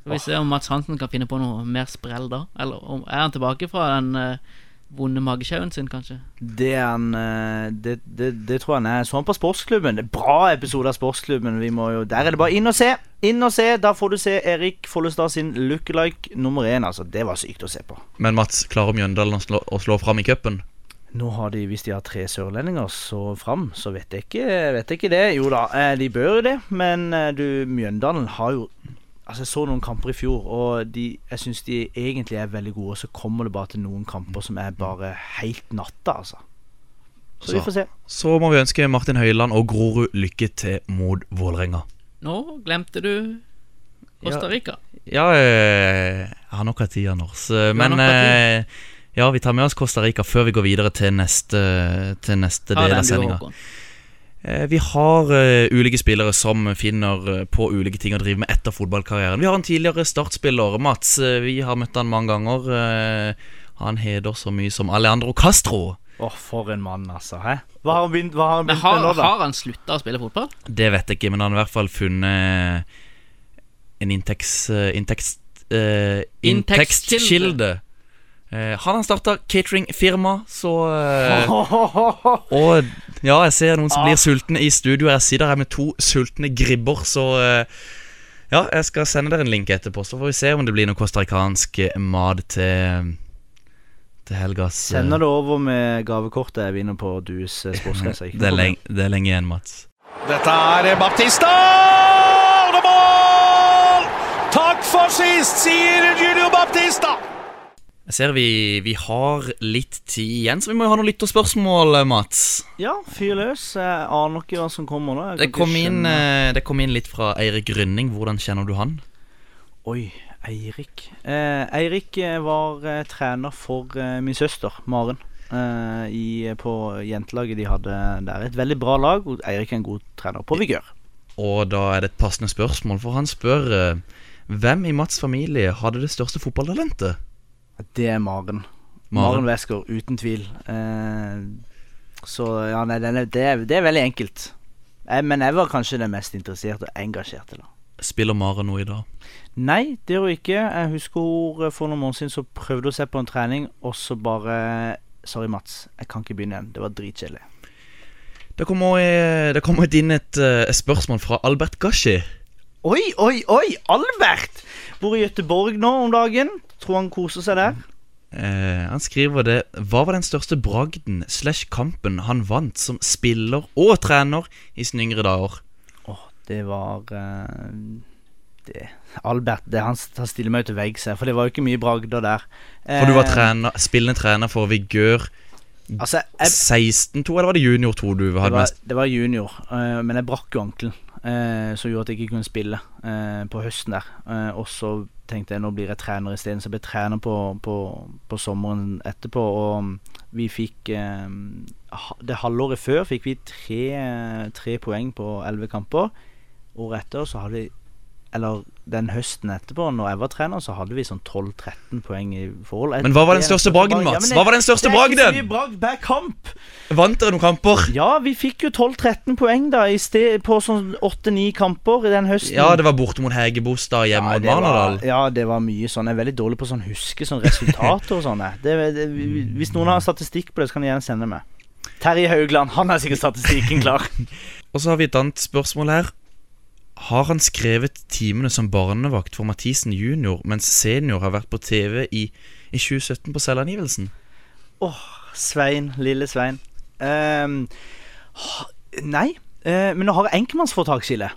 Skal vi se om Mats Hansen kan finne på noe mer sprell da. Eller om, er han tilbake fra den uh, vonde magesjauen sin, kanskje? Det er han uh, det, det, det tror jeg han er. sånn på Sportsklubben. Det er Bra episode av Sportsklubben. Vi må jo, der er det bare inn og se. Inn og se. Da får du se Erik Follestad sin lookalike nummer én. Altså, det var sykt å se på. Men Mats, klarer Mjøndalen å slå, å slå fram i cupen? Nå har de, Hvis de har tre sørlendinger så fram, så vet jeg ikke, vet jeg ikke det. Jo da, eh, de bør jo det, men eh, du, Mjøndalen har jo Altså, Jeg så noen kamper i fjor, og de, jeg syns de egentlig er veldig gode. Og så kommer det bare til noen kamper som er bare helt natta, altså. Så, vi får se. Så må vi ønske Martin Høiland og Grorud lykke til mot Vålerenga. Nå glemte du Costa Rica. Ja, ja jeg har nok av tid, Anders. Eh, Men Ja, vi tar med oss Costa Rica før vi går videre til neste, til neste del av sendinga. Eh, Vi har eh, ulike spillere som finner eh, på ulike ting å drive med etter fotballkarrieren. Vi har en tidligere startspiller, Mats. Vi har møtt han mange ganger. Han heter så mye som Alejandro Castro. Åh, for en mann, altså. Hæ? Hva har han begynt, hva har han begynt har, med nå, da? har han slutta å spille fotball? Det vet jeg ikke, men han har i hvert fall funnet en inntekts... eh, inntekts eh, Inntektskilde. Eh, han har starta cateringfirma, så eh, Og ja, jeg ser noen som blir sultne i studio. Jeg sitter her med to sultne gribber, så eh, Ja, jeg skal sende dere en link etterpå, så får vi se om det blir noe costaricansk mat til Til helgas Sender det over med gavekortet jeg vinner på Dues eh, det, det er lenge igjen, Mats. Dette er Baptista! Og det er mål! Takk for sist, sier Julio Baptista! Jeg ser vi, vi har litt tid igjen, så vi må jo ha noen lytterspørsmål, eh, Mats. Ja, fyr løs. Jeg aner ikke hva som kommer nå. Det kom, inn, eh, det kom inn litt fra Eirik Grønning. Hvordan kjenner du han? Oi, Eirik. Eh, Eirik eh, var eh, trener for eh, min søster, Maren. I, på jentelaget de hadde der. Et veldig bra lag. og Eirik er en god trener på vigør. Og da er det et passende spørsmål, for han spør hvem i Mats' familie hadde det største fotballtalentet? Det er Maren. Maren Wesker, uten tvil. Eh, så ja, nei, det, er, det er veldig enkelt. Jeg, men jeg var kanskje den mest interesserte og engasjerte. da Spiller Maren noe i dag? Nei, det gjør hun ikke. Jeg husker hun eh, for noen måneder siden så prøvde hun seg på en trening, og så bare Sorry, Mats. Jeg kan ikke begynne igjen. Det var dritkjedelig. Det kommer, eh, inn et, eh, et spørsmål fra Albert Gashi. Oi, oi, oi! Albert! Bor i Gøteborg nå om dagen. Tror han koser seg der. Eh, han skriver det Hva var den største bragden slash kampen han vant som spiller og trener i sine yngre dager? Åh, det var eh, det. Albert, det han, han stiller meg ut til veggs her, for det var jo ikke mye bragder der. For du var Eh, trener, spillende trener for Vigør Altså, 16-2, eller var det junior 2 du det, hadde var, mest? det var junior, eh, men jeg brakk jo ankelen. Eh, som gjorde at jeg ikke kunne spille eh, på høsten der. Eh, og så tenkte jeg nå blir jeg trener isteden, så jeg ble trener på, på, på sommeren etterpå. Og vi fikk eh, Det halvåret før fikk vi tre, tre poeng på elleve kamper. Året etter så hadde vi Eller den høsten etterpå, når jeg var trener, så hadde vi sånn 12-13 poeng i forhold. Men hva var den største bragden. Ja, Mats? Hva var den største bragden? kamp. Vant dere noen kamper? Ja, vi fikk jo 12-13 poeng da i sted, på sånn 8-9 kamper i den høsten. Ja, det var borte mot Hegebostad hjemme mot det Marnardal. ja, det var mye sånn. Jeg er veldig dårlig på sånn huske sånn resultater og sånn. Det, det, hvis noen har statistikk på det, så kan de gjerne sende meg. Terje Haugland, han har sikkert statistikken klar. Og så har vi et annet spørsmål her. Har han skrevet timene som barnevakt for Mathisen junior, mens senior har vært på TV i, i 2017 på selvangivelsen? Svein, lille Svein. Um, nei, Uh, men nå har jeg enkeltmannsforetaksskille.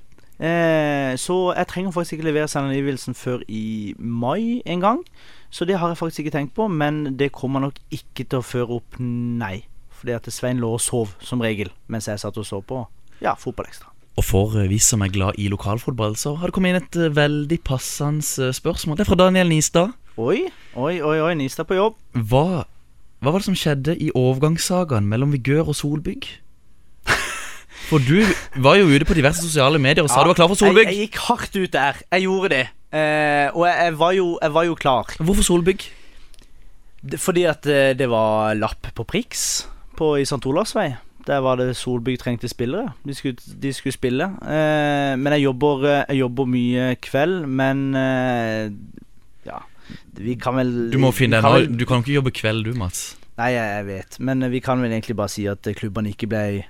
Uh, så jeg trenger faktisk ikke levere selvangivelsen før i mai en gang. Så det har jeg faktisk ikke tenkt på, men det kommer nok ikke til å føre opp, nei. Fordi at Svein lå og sov, som regel, mens jeg satt og så på ja, Fotballekstra. Og for eh, vi som er glad i lokalfotball, så har det kommet inn et eh, veldig passende eh, spørsmål. Det er fra Daniel Nistad. Oi, oi, oi, oi, Nistad på jobb. Hva, hva var det som skjedde i overgangssagaen mellom Vigør og Solbygg? For du var jo ute på diverse sosiale medier og sa du var klar for Solbygg. Jeg, jeg gikk hardt ut der. Jeg gjorde det. Eh, og jeg, jeg, var jo, jeg var jo klar. Hvorfor Solbygg? Fordi at det var lapp på Prix på, i St. Olavs vei. Der var det Solbygg trengte spillere. De skulle, de skulle spille. Eh, men jeg jobber, eh, jeg jobber mye kveld, men eh, Ja, vi kan vel Du må finne deg en kan annen- vel- Du kan ikke jobbe kveld, du, Mats. Nei, jeg, jeg vet. Men eh, vi kan vel egentlig bare si at eh, klubbene ikke ble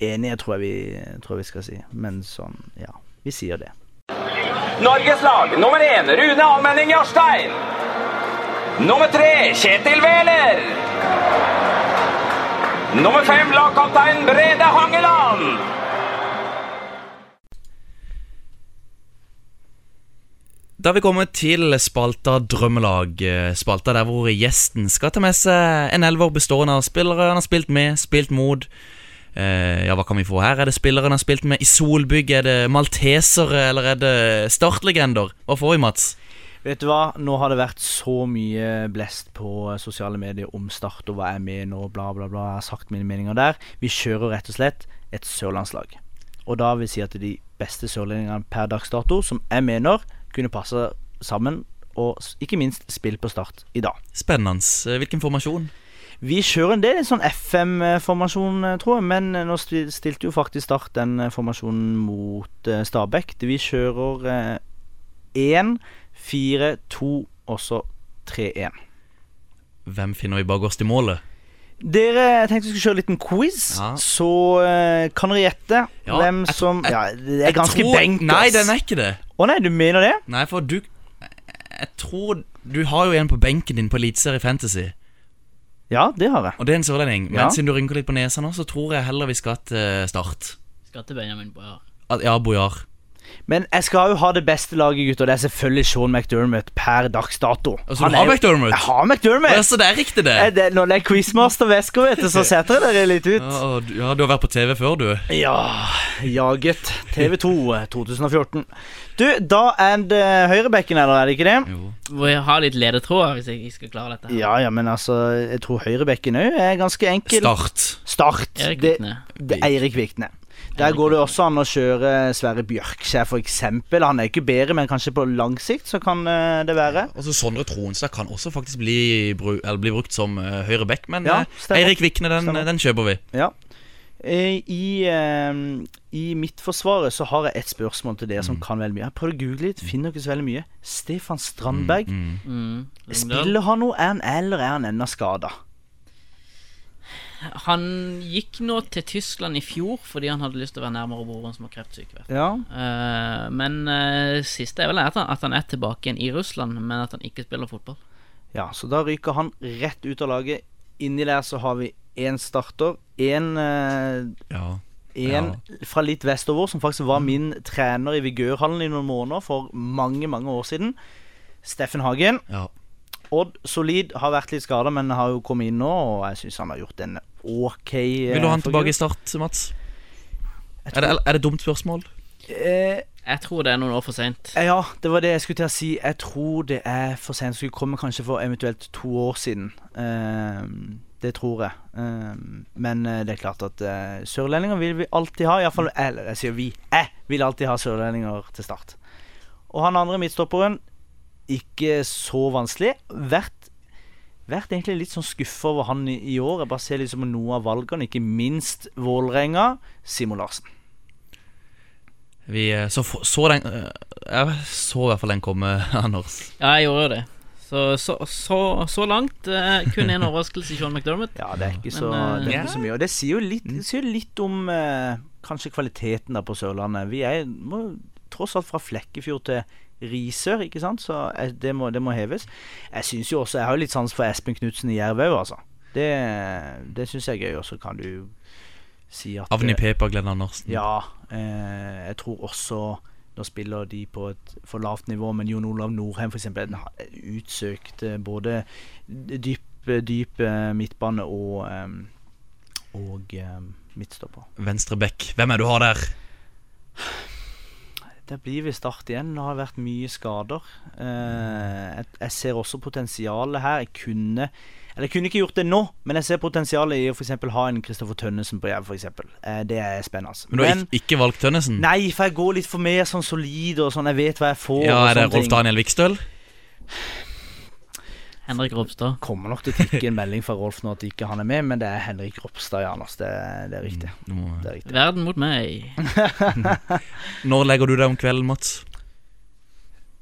enige, tror jeg vi, tror jeg vi skal si. Men sånn, ja. Vi sier det. Norges lag nummer én Rune Almenning Jarstein. Nummer tre Kjetil Wæler. Nummer fem lagkaptein Brede Hangeland. Da er vi kommet til spalta Drømmelag. eh, Spalta der hvor gjesten skal ta med seg en elver bestående av spillere han har spilt med, spilt mot. Eh, ja, hva kan vi få her? Er det spillere han har spilt med i Solbygg? Er det maltesere, eller er det startlegender? Hva får vi, Mats? Vet du hva, nå har det vært så mye blest på eh, sosiale medier om Start og hva jeg mener og bla, bla, bla. Jeg har sagt mine meninger der. Vi kjører rett og slett et sørlandslag. Og da vil jeg si at de beste sørlendingene per dags dato, som jeg mener kunne passe sammen, og ikke minst spille på Start i dag. Spennende. Eh, hvilken formasjon? Vi kjører en del en sånn FM-formasjon, eh, tror jeg. Men nå stilte jo faktisk Start den formasjonen mot Stabæk. Vi kjører én eh, 4-2 og så 3-1. Hvem finner vi bakerst i målet? Dere, jeg tenkte vi skulle kjøre en liten quiz. Ja. Så uh, kan dere gjette ja, hvem jeg, som jeg, Ja, det er ganske tror, benk, Nei, den er ikke det. Å nei, du mener det? Nei, for du Jeg tror Du har jo en på benken din på Eliteserie Fantasy. Ja, det har jeg. Og det er en sørlending. Men ja. siden du rynker litt på nesa nå, så tror jeg heller vi skal til eh, Start. Skal til Benjamin Bojar. Ja, Bojar. Men jeg skal jo ha det beste laget, gutter. Det er selvfølgelig Sean McDermott per dags dato. Altså, du har er jo- McDermott? Jeg har McDermott. Ja, så det er riktig, det. Jeg, det når det er quizmaster Vesker, vet du, så setter dere litt ut. Ja, du- ja, du har vært på TV før, du. Ja, jaget. TV2 eh, 2014. Du, da er det høyrebekken, eller er det ikke det? Jo. Må jeg ha litt ledetråder hvis jeg skal klare dette. her. Ja, ja, men altså, jeg tror høyrebekken òg er ganske enkel. Start. Start. Erik Det, Vikne. det det, Eirik Vikne. Der går det også an å kjøre Sverre Bjørkskjær, eksempel. Han er ikke bedre, men kanskje på lang sikt så kan eh, det være. Og så Sondre Tronstad kan også faktisk bli, bru eller bli brukt som uh, høyre back, men Ja, eh. Eirik Vikne, den, den kjøper vi. Ja. I, uh, I Midtforsvaret så har jeg et spørsmål til dere som kan veldig mye. Jeg prøvde å google litt, finner ikke så veldig mye. Stefan Strandberg. Mm. Mm. Spiller han noe, er han eller er han ennå skada? Han gikk nå til Tyskland i fjor fordi han hadde lyst til å være nærmere broren som har kreftsyke. Ja. Uh, men uh, siste er vel at han, at han er tilbake igjen i Russland, men at han ikke spiller fotball. ja, så da ryker han rett ut av laget. Inni der så har vi én starter. Én Ja. En fra litt vestover, som faktisk var min trener i Vigørhallen i noen måneder for mange, mange år siden. Steffen Hagen. ja. Odd Solid har vært litt skada, men har jo kommet inn nå, og jeg syns han har gjort en ok eh, Vil du ha han figur. tilbake i start, Mats? Tror... Er det, er det dumt spørsmål? Eh, Jeg tror det er noen år for seint. ja, det var det jeg skulle til å si. Jeg tror det er for sent. Skulle komme kanskje for eventuelt to år siden. Eh, det tror jeg. Eh, men eh, det er klart at eh, sørlendinger vil vi alltid ha. Iallfall Eller jeg sier vi. Jeg vil alltid ha sørlendinger til start. Og han andre midtstopperen, ikke så vanskelig. Vært, vært egentlig litt sånn skuffa over han i, i år. Jeg bare ser liksom noe av valgene, ikke minst Vålerenga. Simon Larsen. Vi eh, så, så den eh, Jeg så i hvert fall den komme, Anders. Ja, jeg gjorde det. Så, så, så, så langt eh, kun en overraskelse i Sean McDermott. Ja, det er ikke, så, Men, eh, det er ikke så mye. Og det sier jo litt, det sier litt om eh, kanskje kvaliteten da på Sørlandet. Vi er må, tross alt fra Flekkefjord til Risør, ikke sant? Så eh, det må, det må heves. Jeg synes jo også Jeg har jo litt sans for Espen Knutsen i Jerv òg, altså. Det, det syns jeg er gøy. Og så kan du si at Avni eh, Pepa, Glenn Andersen. Ja. Eh, jeg tror også nå spiller de på et for lavt nivå, men Jon Olav Norheim f.eks. er utsøkt eh, både dyp, dyp midtbane og og midtstopper. Venstre back. Hvem er det du har der? Der blir vi Start igjen. Det har vært mye skader. Eh, jeg, jeg ser også potensialet her. Jeg kunne eller jeg kunne ikke gjort det nå, men jeg ser potensialet i å for ha en Kristoffer Tønnesen på Jerv. Eh, det er spennende. Men du har ikke, ikke valgt Tønnesen? Nei, for jeg går litt for mer sånn solid og sånn. Jeg vet hva jeg får. Ja, Er det Rolf. Daniel Vikstøl? Henrik Ropstad. Kommer nok til å tikke en melding fra Rolf nå at ikke han er med, men det er Henrik Ropstad, ja, Det, det er riktig. Det er riktig. Verden mot meg. Når legger du deg om kvelden, Mats?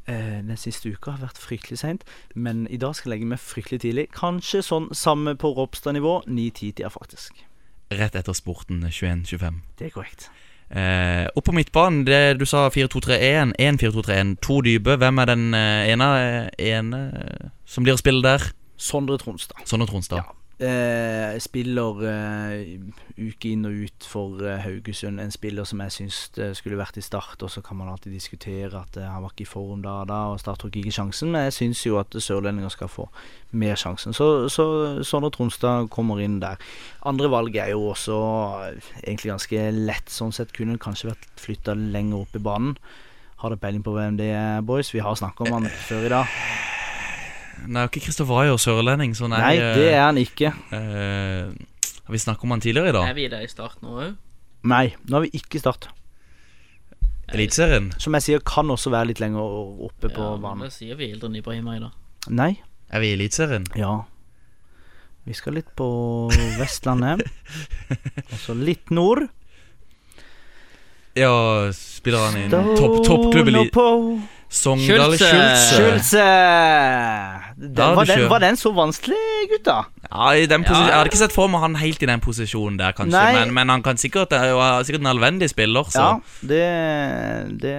Eh, den siste uka har vært fryktelig seint, men i dag skal jeg legge meg fryktelig tidlig. Kanskje sånn samme på Ropstad-nivå. 9-10-tida, faktisk. Rett etter sporten 21-25. Det er korrekt. Eh, og på midtbanen, det du sa 4-2-3-1. 1-4-2-3-1, to dype. Hvem er den eh, ene, ene eh, som blir å spille der? Sondre Tronstad. Sondre Tronstad. Ja. Eh, spiller eh, uke inn og ut for eh, Haugesund. En spiller som jeg syns eh, skulle vært i Start. Og så kan man alltid diskutere at eh, han var ikke i form da og da, og Start tok ikke sjansen. Men jeg syns jo at sørlendinger skal få mer sjansen. Så, så Sondre Tronstad kommer inn der. Andre valg er jo også eh, egentlig ganske lett. Sånn sett kunne kanskje vært flytta lenger opp i banen. Har dere peiling på hvem det er, boys? Vi har snakka om han før i dag. Nei, ikke Kristoffer Ayer sørlending, så nei. Nei, det er han ikke. Uh, Har vi snakket om han tidligere i dag? Er vi der i start nå òg? Nei, nå har vi ikke i Start. Eliteserien? Som jeg sier, kan også være litt lenger oppe på Ja, banen. det sier vi Ildren Ibrahima i dag. Nei. Er vi i Eliteserien? Ja. Vi skal litt på Vestlandet. Og så litt nord. Ja, spiller han i en topp toppklubb nå på Sogndal Schulze. Schulze. Den, var, den, var den så vanskelig, gutta? Ja, i den ja. Jeg hadde ikke sett for meg han helt i den posisjonen der, kanskje. Men, men han kan sikkert Det er jo sikkert en allvendig spiller, så Ja, det Det,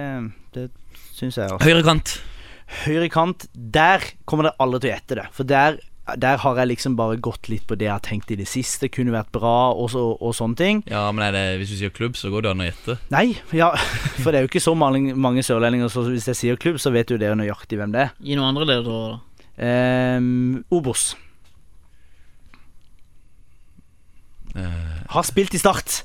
det syns jeg. også. Høyre kant. Høyre kant, der kommer dere aldri til å gjette det. For der, der har jeg liksom bare gått litt på det jeg har tenkt i det siste. Kunne vært bra, og, så, og sånne ting. Ja, men er det, hvis du sier klubb, så går det an å gjette. Nei, ja, for det er jo ikke så mange, mange sørlendinger, så hvis jeg sier klubb, så vet jo dere nøyaktig hvem det er. Gi noen andre ledere, da. Um, Obos. Eh, Har spilt i Start.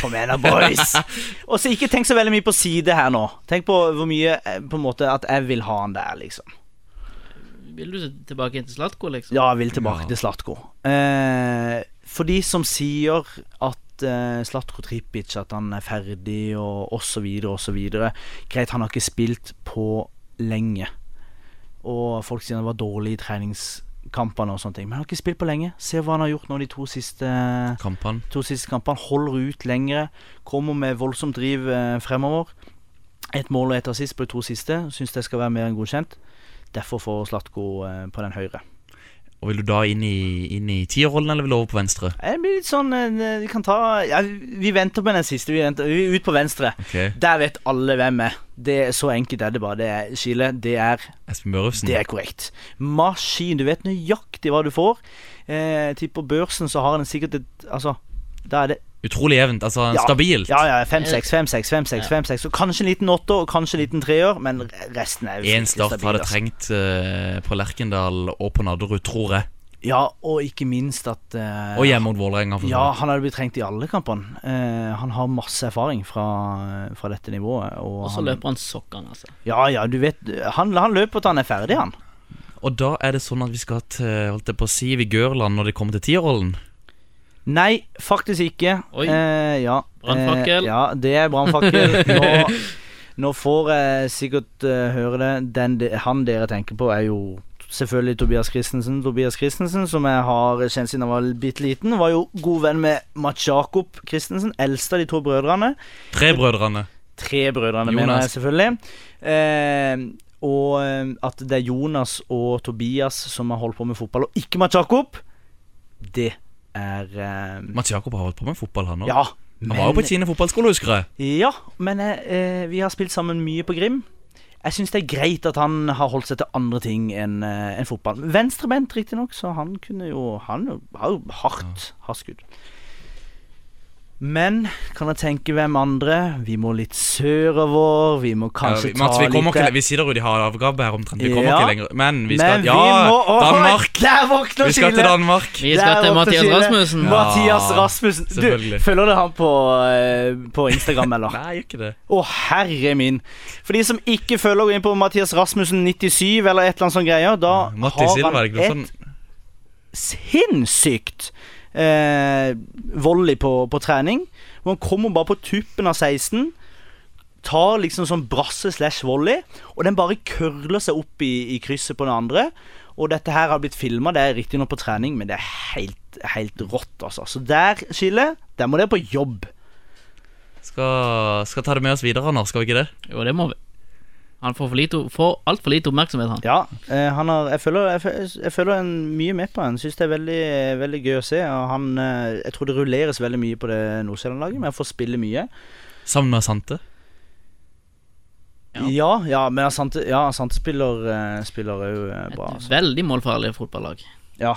Kom igjen da, boys. Og så ikke tenk så veldig mye på side her nå. Tenk på hvor mye eh, på en måte at jeg vil ha han der, liksom. Vil du tilbake inn til Slatko, liksom? Ja, jeg vil tilbake Ja. til Slatko. Eh, for de som sier at eh, Slatko Tripic At han er ferdig, og osv., osv. Greit, han har ikke spilt på lenge. Og folk sier han var dårlig i treningskampene og sånne ting. Men han har ikke spilt på lenge. Se hva han har gjort nå de to siste Kampene. to siste kampene. Holder ut lengre. Kommer med voldsomt driv eh, fremover. Et mål og et assist på de to siste. Syns det skal være mer enn godkjent. Derfor får Slatko eh, på den høyre. Og Vil du da inn i, inn i tierrollen, eller vil du over på venstre? Det blir litt sånn eh, Vi kan ta ja, Vi venter på den siste. Vi venter vi er ut på venstre. Okay. Der vet alle hvem er. Det er Så enkelt er det bare. Det er Skile. Det er, Espen Børufsen. det er korrekt. Maskin. Du vet nøyaktig hva du får. Eh, tipper børsen, så har den sikkert et Altså, da er det Utrolig jevnt. Altså Ja. stabilt. Ja, ja. 5-6, 5-6, 5-6, 5-6. Så kanskje en liten åtter og kanskje en liten treer, men resten er jo Én start stabil, hadde altså. trengt uh, på Lerkendal og på Nadderud, tror jeg. Ja, og ikke minst at uh, Og hjemme mot Vålerenga. Ja, han hadde blitt trengt i alle kampene. Uh, han har masse erfaring fra, fra dette nivået. Og, Og så han, løper han sokkene, altså. Ja, ja, du vet Han, han løper til han er ferdig, han. Og da er det sånn at vi skal til holdt jeg på å si, Vigørland når det kommer til tierrollen. Nei, faktisk ikke. Oi. Eh, ja. Brannfakkel. Eh, ja, det er brannfakkel. Nå, nå får jeg sikkert uh, høre det. Den, de- han dere tenker på, er jo selvfølgelig Tobias Christensen. Tobias Christensen, som jeg har kjent siden jeg var bitte liten, var jo god venn med Mats Jakob Christensen, eldste av de to brødrene. Tre brødrene. Tre brødrene, Jonas. mener jeg selvfølgelig. Eh, og eh, at det er Jonas og Tobias som har holdt på med fotball, og ikke Mats Jakob, det er eh, Mats Jakob har holdt på med fotball, han òg. Ja. Han var jo på Kine fotballskole, husker jeg. Ja, men eh, vi har spilt sammen mye på Grim. Jeg syns det er greit at han har holdt seg til andre ting enn eh, enn fotball. Venstrebent, riktignok, så han kunne jo Han har jo hardt hardt skudd. Men kan jeg tenke hvem andre? Vi må litt sørover. Vi må kanskje ja, vi, Mats, ta vi litt ikke, vi sier jo de har avgave her omtrent. Vi kommer Ja. ikke lenger. Men vi skal Men Ja, må Åh, Danmark! Der våkner Vi skal til Danmark. Vi skal Der til Mathias. Rasmussen. Ja. Mathias Rasmussen. Du, følger du han på, eh, på Instagram, eller? Nei, ikke det. Å, herre min. For de som ikke følger gå inn på Mathias Rasmussen 97 eller et eller annet sånt greier, da har han et sånn sinnssykt eh, volley på, på trening. Hvor han kommer bare på tuppen av 16. Tar liksom sånn brasse slash volley, og den bare curler seg opp i, i krysset på den andre. Og dette her har blitt filma, det er riktignok på trening, men det er helt, helt rått, altså. Så der, Skille, der må dere på jobb. Skal, skal ta det med oss videre, Anders, skal vi ikke det? Jo, det må vi. Han får, for lite, får altfor lite oppmerksomhet, han. Ja, eh, han har, jeg føler, jeg, føler- jeg føler en mye med på han. Syns det er veldig, veldig gøy å se. Og han, eh, jeg tror det rulleres veldig mye på det Nordsjælland-laget, men jeg får spille mye. Sammen med Sante. Ja. Ja, ja, men Asante, ja, Asante spiller eh, Spiller òg bra. Et Altså. veldig målfarlig fotballag. Ja,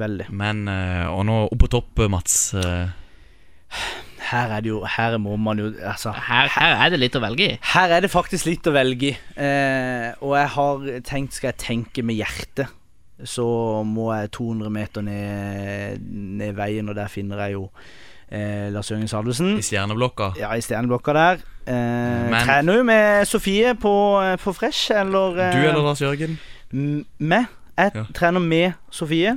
veldig. Men Og nå opp på topp, Mats. Eh, Her er det jo Her må man jo Altså Her, her er det litt å velge i. Her er det faktisk litt å velge i. Eh, og jeg har tenkt Skal jeg tenke med hjertet, så må jeg 200 meter ned, ned veien, og der finner jeg jo eh, Lars Jørgen Salvesen. I stjerneblokka. Ja, i stjerneblokka der. Eh, Men- trener jo med Sofie på, eh, på Fresh, eller eh, Du eller Lars Jørgen? m- Meg? Jeg Ja. trener med Sofie.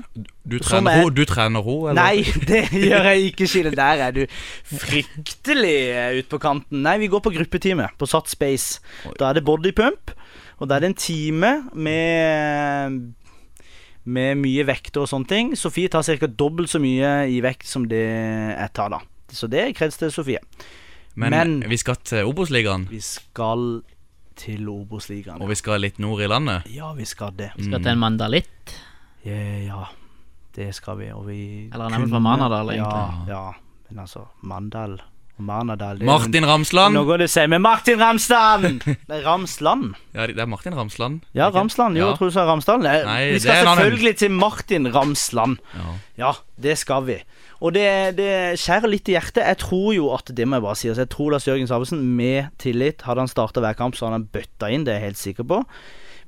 Du trener henne? du trener henne, eller? Nei, det gjør jeg ikke, Kile. Der er du fryktelig eh, ute på kanten. Nei, vi går på gruppetime på Sat Space. Da er det bodypump, og da er det en time med med mye vekter og sånne ting. Sofie tar ca. dobbelt så mye i vekt som det jeg tar, da. Så det er kreds til Sofie. Men, Men- vi skal til Obos-ligaen, Vi skal til Obos-ligaen. og vi skal litt nord i landet. Ja, vi skal det. Vi Skal til en mandalitt. Ja, ja, det skal vi. Og vi Eller han er vel fra Manadal, Ja, egentlig. ja. Men altså, Mandal og Manadal Martin Ramsland! Nå går det seg med Martin Ramsland! Det er Ramsland. Ja, det er Martin Ramsland. Ja. Ramsland. Jo, Ja. jeg tror du sa Ramsdal. Vi skal selvfølgelig til Martin Ramsland. Ja. Ja, det skal vi. Og det, det skjærer litt i hjertet. Jeg tror jo at Det må jeg bare si. Altså, jeg tror Lars Jørgen Salvesen, med tillit, hadde han starta hver kamp, så hadde han bøtta inn. Det er jeg helt sikker på.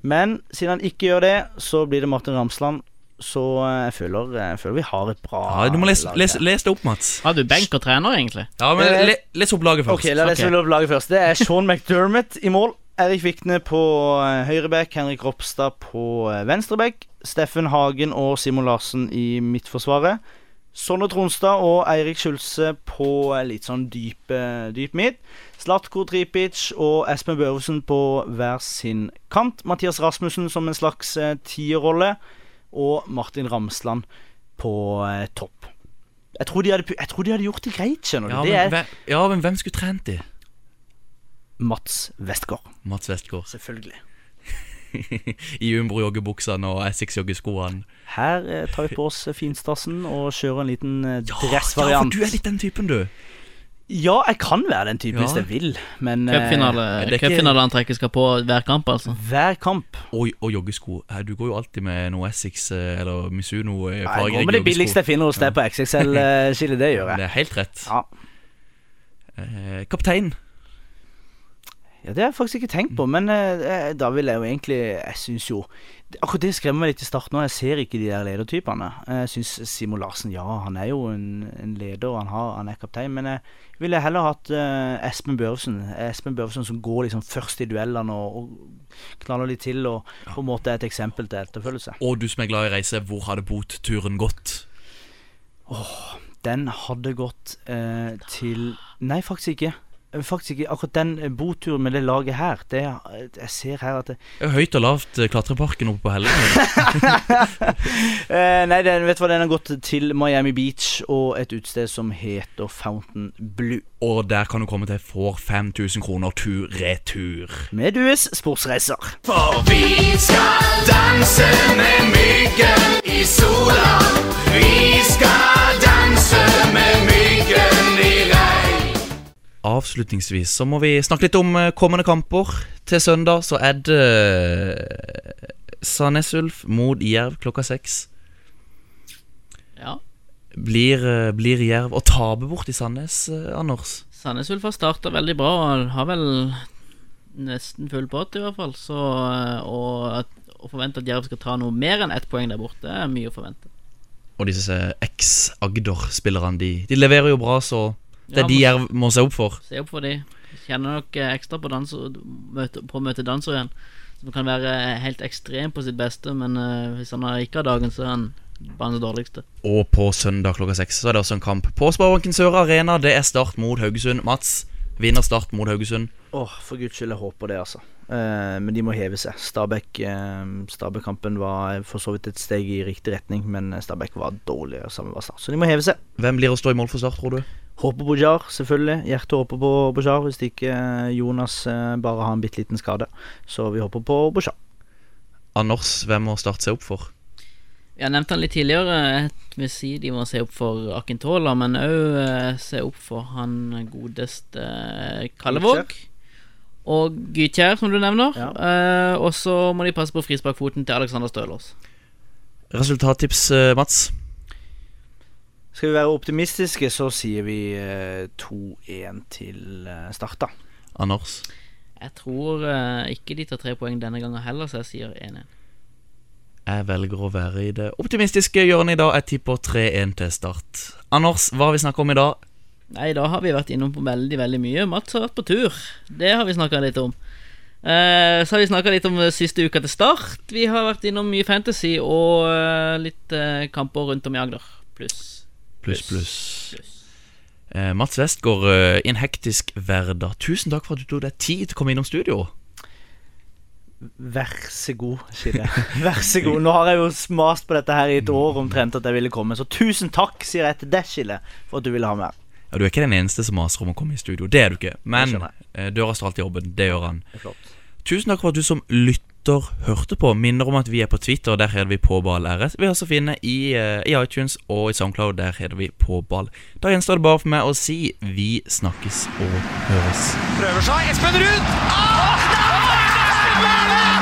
Men siden han ikke gjør det, så blir det Martin Ramsland. Så eh, jeg føler, jeg føler vi har et bra Ja, du må lese, lag lese, her. det opp, Mats. Har du benk og trener, egentlig? Ja, men Eh, le, Les opp laget først. Ok, la lese okay. opp laget først. Det er Sean McDermott i mål. Erik Vikne på eh, høyreback. Henrik Ropstad på eh, venstreback. Steffen Hagen og Simon Larsen i midtforsvaret. Sonne Tronstad og Eirik Skjulse på eh, litt sånn dyp, dyp midt. Slatko Tripic og Espen Børresen på hver sin kant. Mathias Rasmussen som en slags eh, tierrolle. Og Martin Ramsland på eh, topp. Jeg tror, de hadde, tror de hadde gjort det greit, skjønner du. Ja, det men, hvem, ja, men hvem skulle trent de? Mats Westgård. Mats Westgård. Selvfølgelig. I Umbro-joggebuksene og Essex-joggeskoene. Her eh, tar vi på oss eh, finstassen og kjører en liten eh, Ja, for du er litt den typen, du. Ja, jeg kan være den typen Ja. hvis jeg vil, men Cupfinaleantrekket Cupfinale ikke- skal på hver kamp, altså. hver kamp Og, og joggesko. Du går jo alltid med noe Essex eller Misuno. Ja, Jeg går med det billigste jeg finner hos deg på XXL-skillet. Det gjør jeg. Det er helt rett. Ja. Eh, kaptein. Ja, Det har jeg faktisk ikke tenkt på, men eh, eh, da vil jeg jo egentlig Jeg syns jo Akkurat det skremmer meg litt i starten nå. Jeg ser ikke de der ledertypene. Jeg syns Simon Larsen, ja, han er jo en, en leder, han, har, han er kaptein, men jeg ville heller hatt eh, Espen Børvesen. Espen Børvesen som går liksom først i duellene og, og knaller litt til, og på en måte er et eksempel til etterfølgelse. Og du som er glad i reise, hvor hadde botturen gått? Åh, Den hadde gått eh, til Nei, faktisk ikke. Eh, Faktisk ikke. Akkurat den eh, boturen med det laget her, det Jeg ser her at det, Høyt og lavt eh, klatreparken oppe på eh, Nei, den, vet du hva den har gått til Miami Beach og et utested som heter Fountain Blue. og der kan du komme til for 5000 kroner tur-retur. Med Dues sportsreiser. For vi skal danse med myggen i sola. Vi skal danse med myggen i. Avslutningsvis så må vi snakke litt om eh, kommende kamper. Til søndag så er det eh, Sandnes Ulf mot Jerv klokka seks. Ja. Blir, eh, blir Jerv å tape bort i Sandnes, Anders? Sandnes Ulf har starta veldig bra og har vel nesten full pott, i hvert fall. Så, å forvente at Jerv skal ta noe mer enn ett poeng der borte, er mye å forvente. Og disse eks-Agder-spillerne, de, de leverer jo bra, så det Ja, er de jeg må se opp for. Se opp for de. Kjenner nok eh, ekstra på, danser, på å møte danser igjen. Som kan være eh, helt ekstrem på sitt beste, men eh, hvis han ikke har dagen, så er han banens dårligste. Og på søndag klokka seks så er det også en kamp på Sparebanken Sør Arena. Det er Start mot Haugesund. Mats vinner Start mot Haugesund. Åh, for guds skyld, jeg håper det, altså. Eh, men de må heve seg. Stabæk eh, Stabæk-kampen var for så vidt et steg i riktig retning, men Stabæk var dårligere sammen med Start. Så de må heve seg. Hvem blir å stå i mål for Start, tror du? Håper på Jar, selvfølgelig. Hjertet håper på Bojar, hvis ikke eh, Jonas eh, bare har en bitte liten skade. Så vi håper på Bojar. Anders, hvem må starte seg opp for? Jeg nevnte han litt tidligere. Jeg vil si de må se opp for Akintola, men òg se opp for han godeste eh, Kallevåg. Og Gytjær, som du nevner. Ja. Eh, og så må de passe på frisparkfoten til Alexander Stølås. Resultattips, eh, Mats? Skal vi være optimistiske, så sier vi eh, 2-1 til eh, Start, da. Anders? Jeg tror eh, ikke de tar tre poeng denne gangen heller, så jeg sier 1-1. Jeg velger å være i det optimistiske hjørnet i dag. Jeg tipper 3-1 til Start. Anders, hva har vi snakket om i dag? Nei, da har vi vært innom på veldig, veldig mye. Mats har vært på tur. Det har vi snakka litt om. Eh, så har vi snakka litt om eh, siste uka til start. Vi har vært innom mye fantasy og eh, litt eh, kamper rundt om i Agder. Pluss. Pluss, pluss. Eh, Mats Westgård eh, i en hektisk hverdag. Tusen takk for at du tok deg tid til å komme innom studio. Vær så god, sier jeg. Vær så god. Nå har jeg jo mast på dette her i et år omtrent at jeg ville komme, så tusen takk, sier jeg til deg, Skille, for at du ville ha meg her. Ja, Du er ikke den eneste som maser om å komme i studio. Det er du ikke. Men eh, døra står alltid åpen. Det gjør han. Det flott. Tusen takk for at du som lytter hørte på. Minner om at vi er på Twitter, der heter vi Påball. Vi er også finne i, eh, i iTunes og i SoundCloud, der heter vi Påball. Da gjenstår det bare for meg å si vi snakkes og høres. Prøver seg. Espen Ruud! Ah!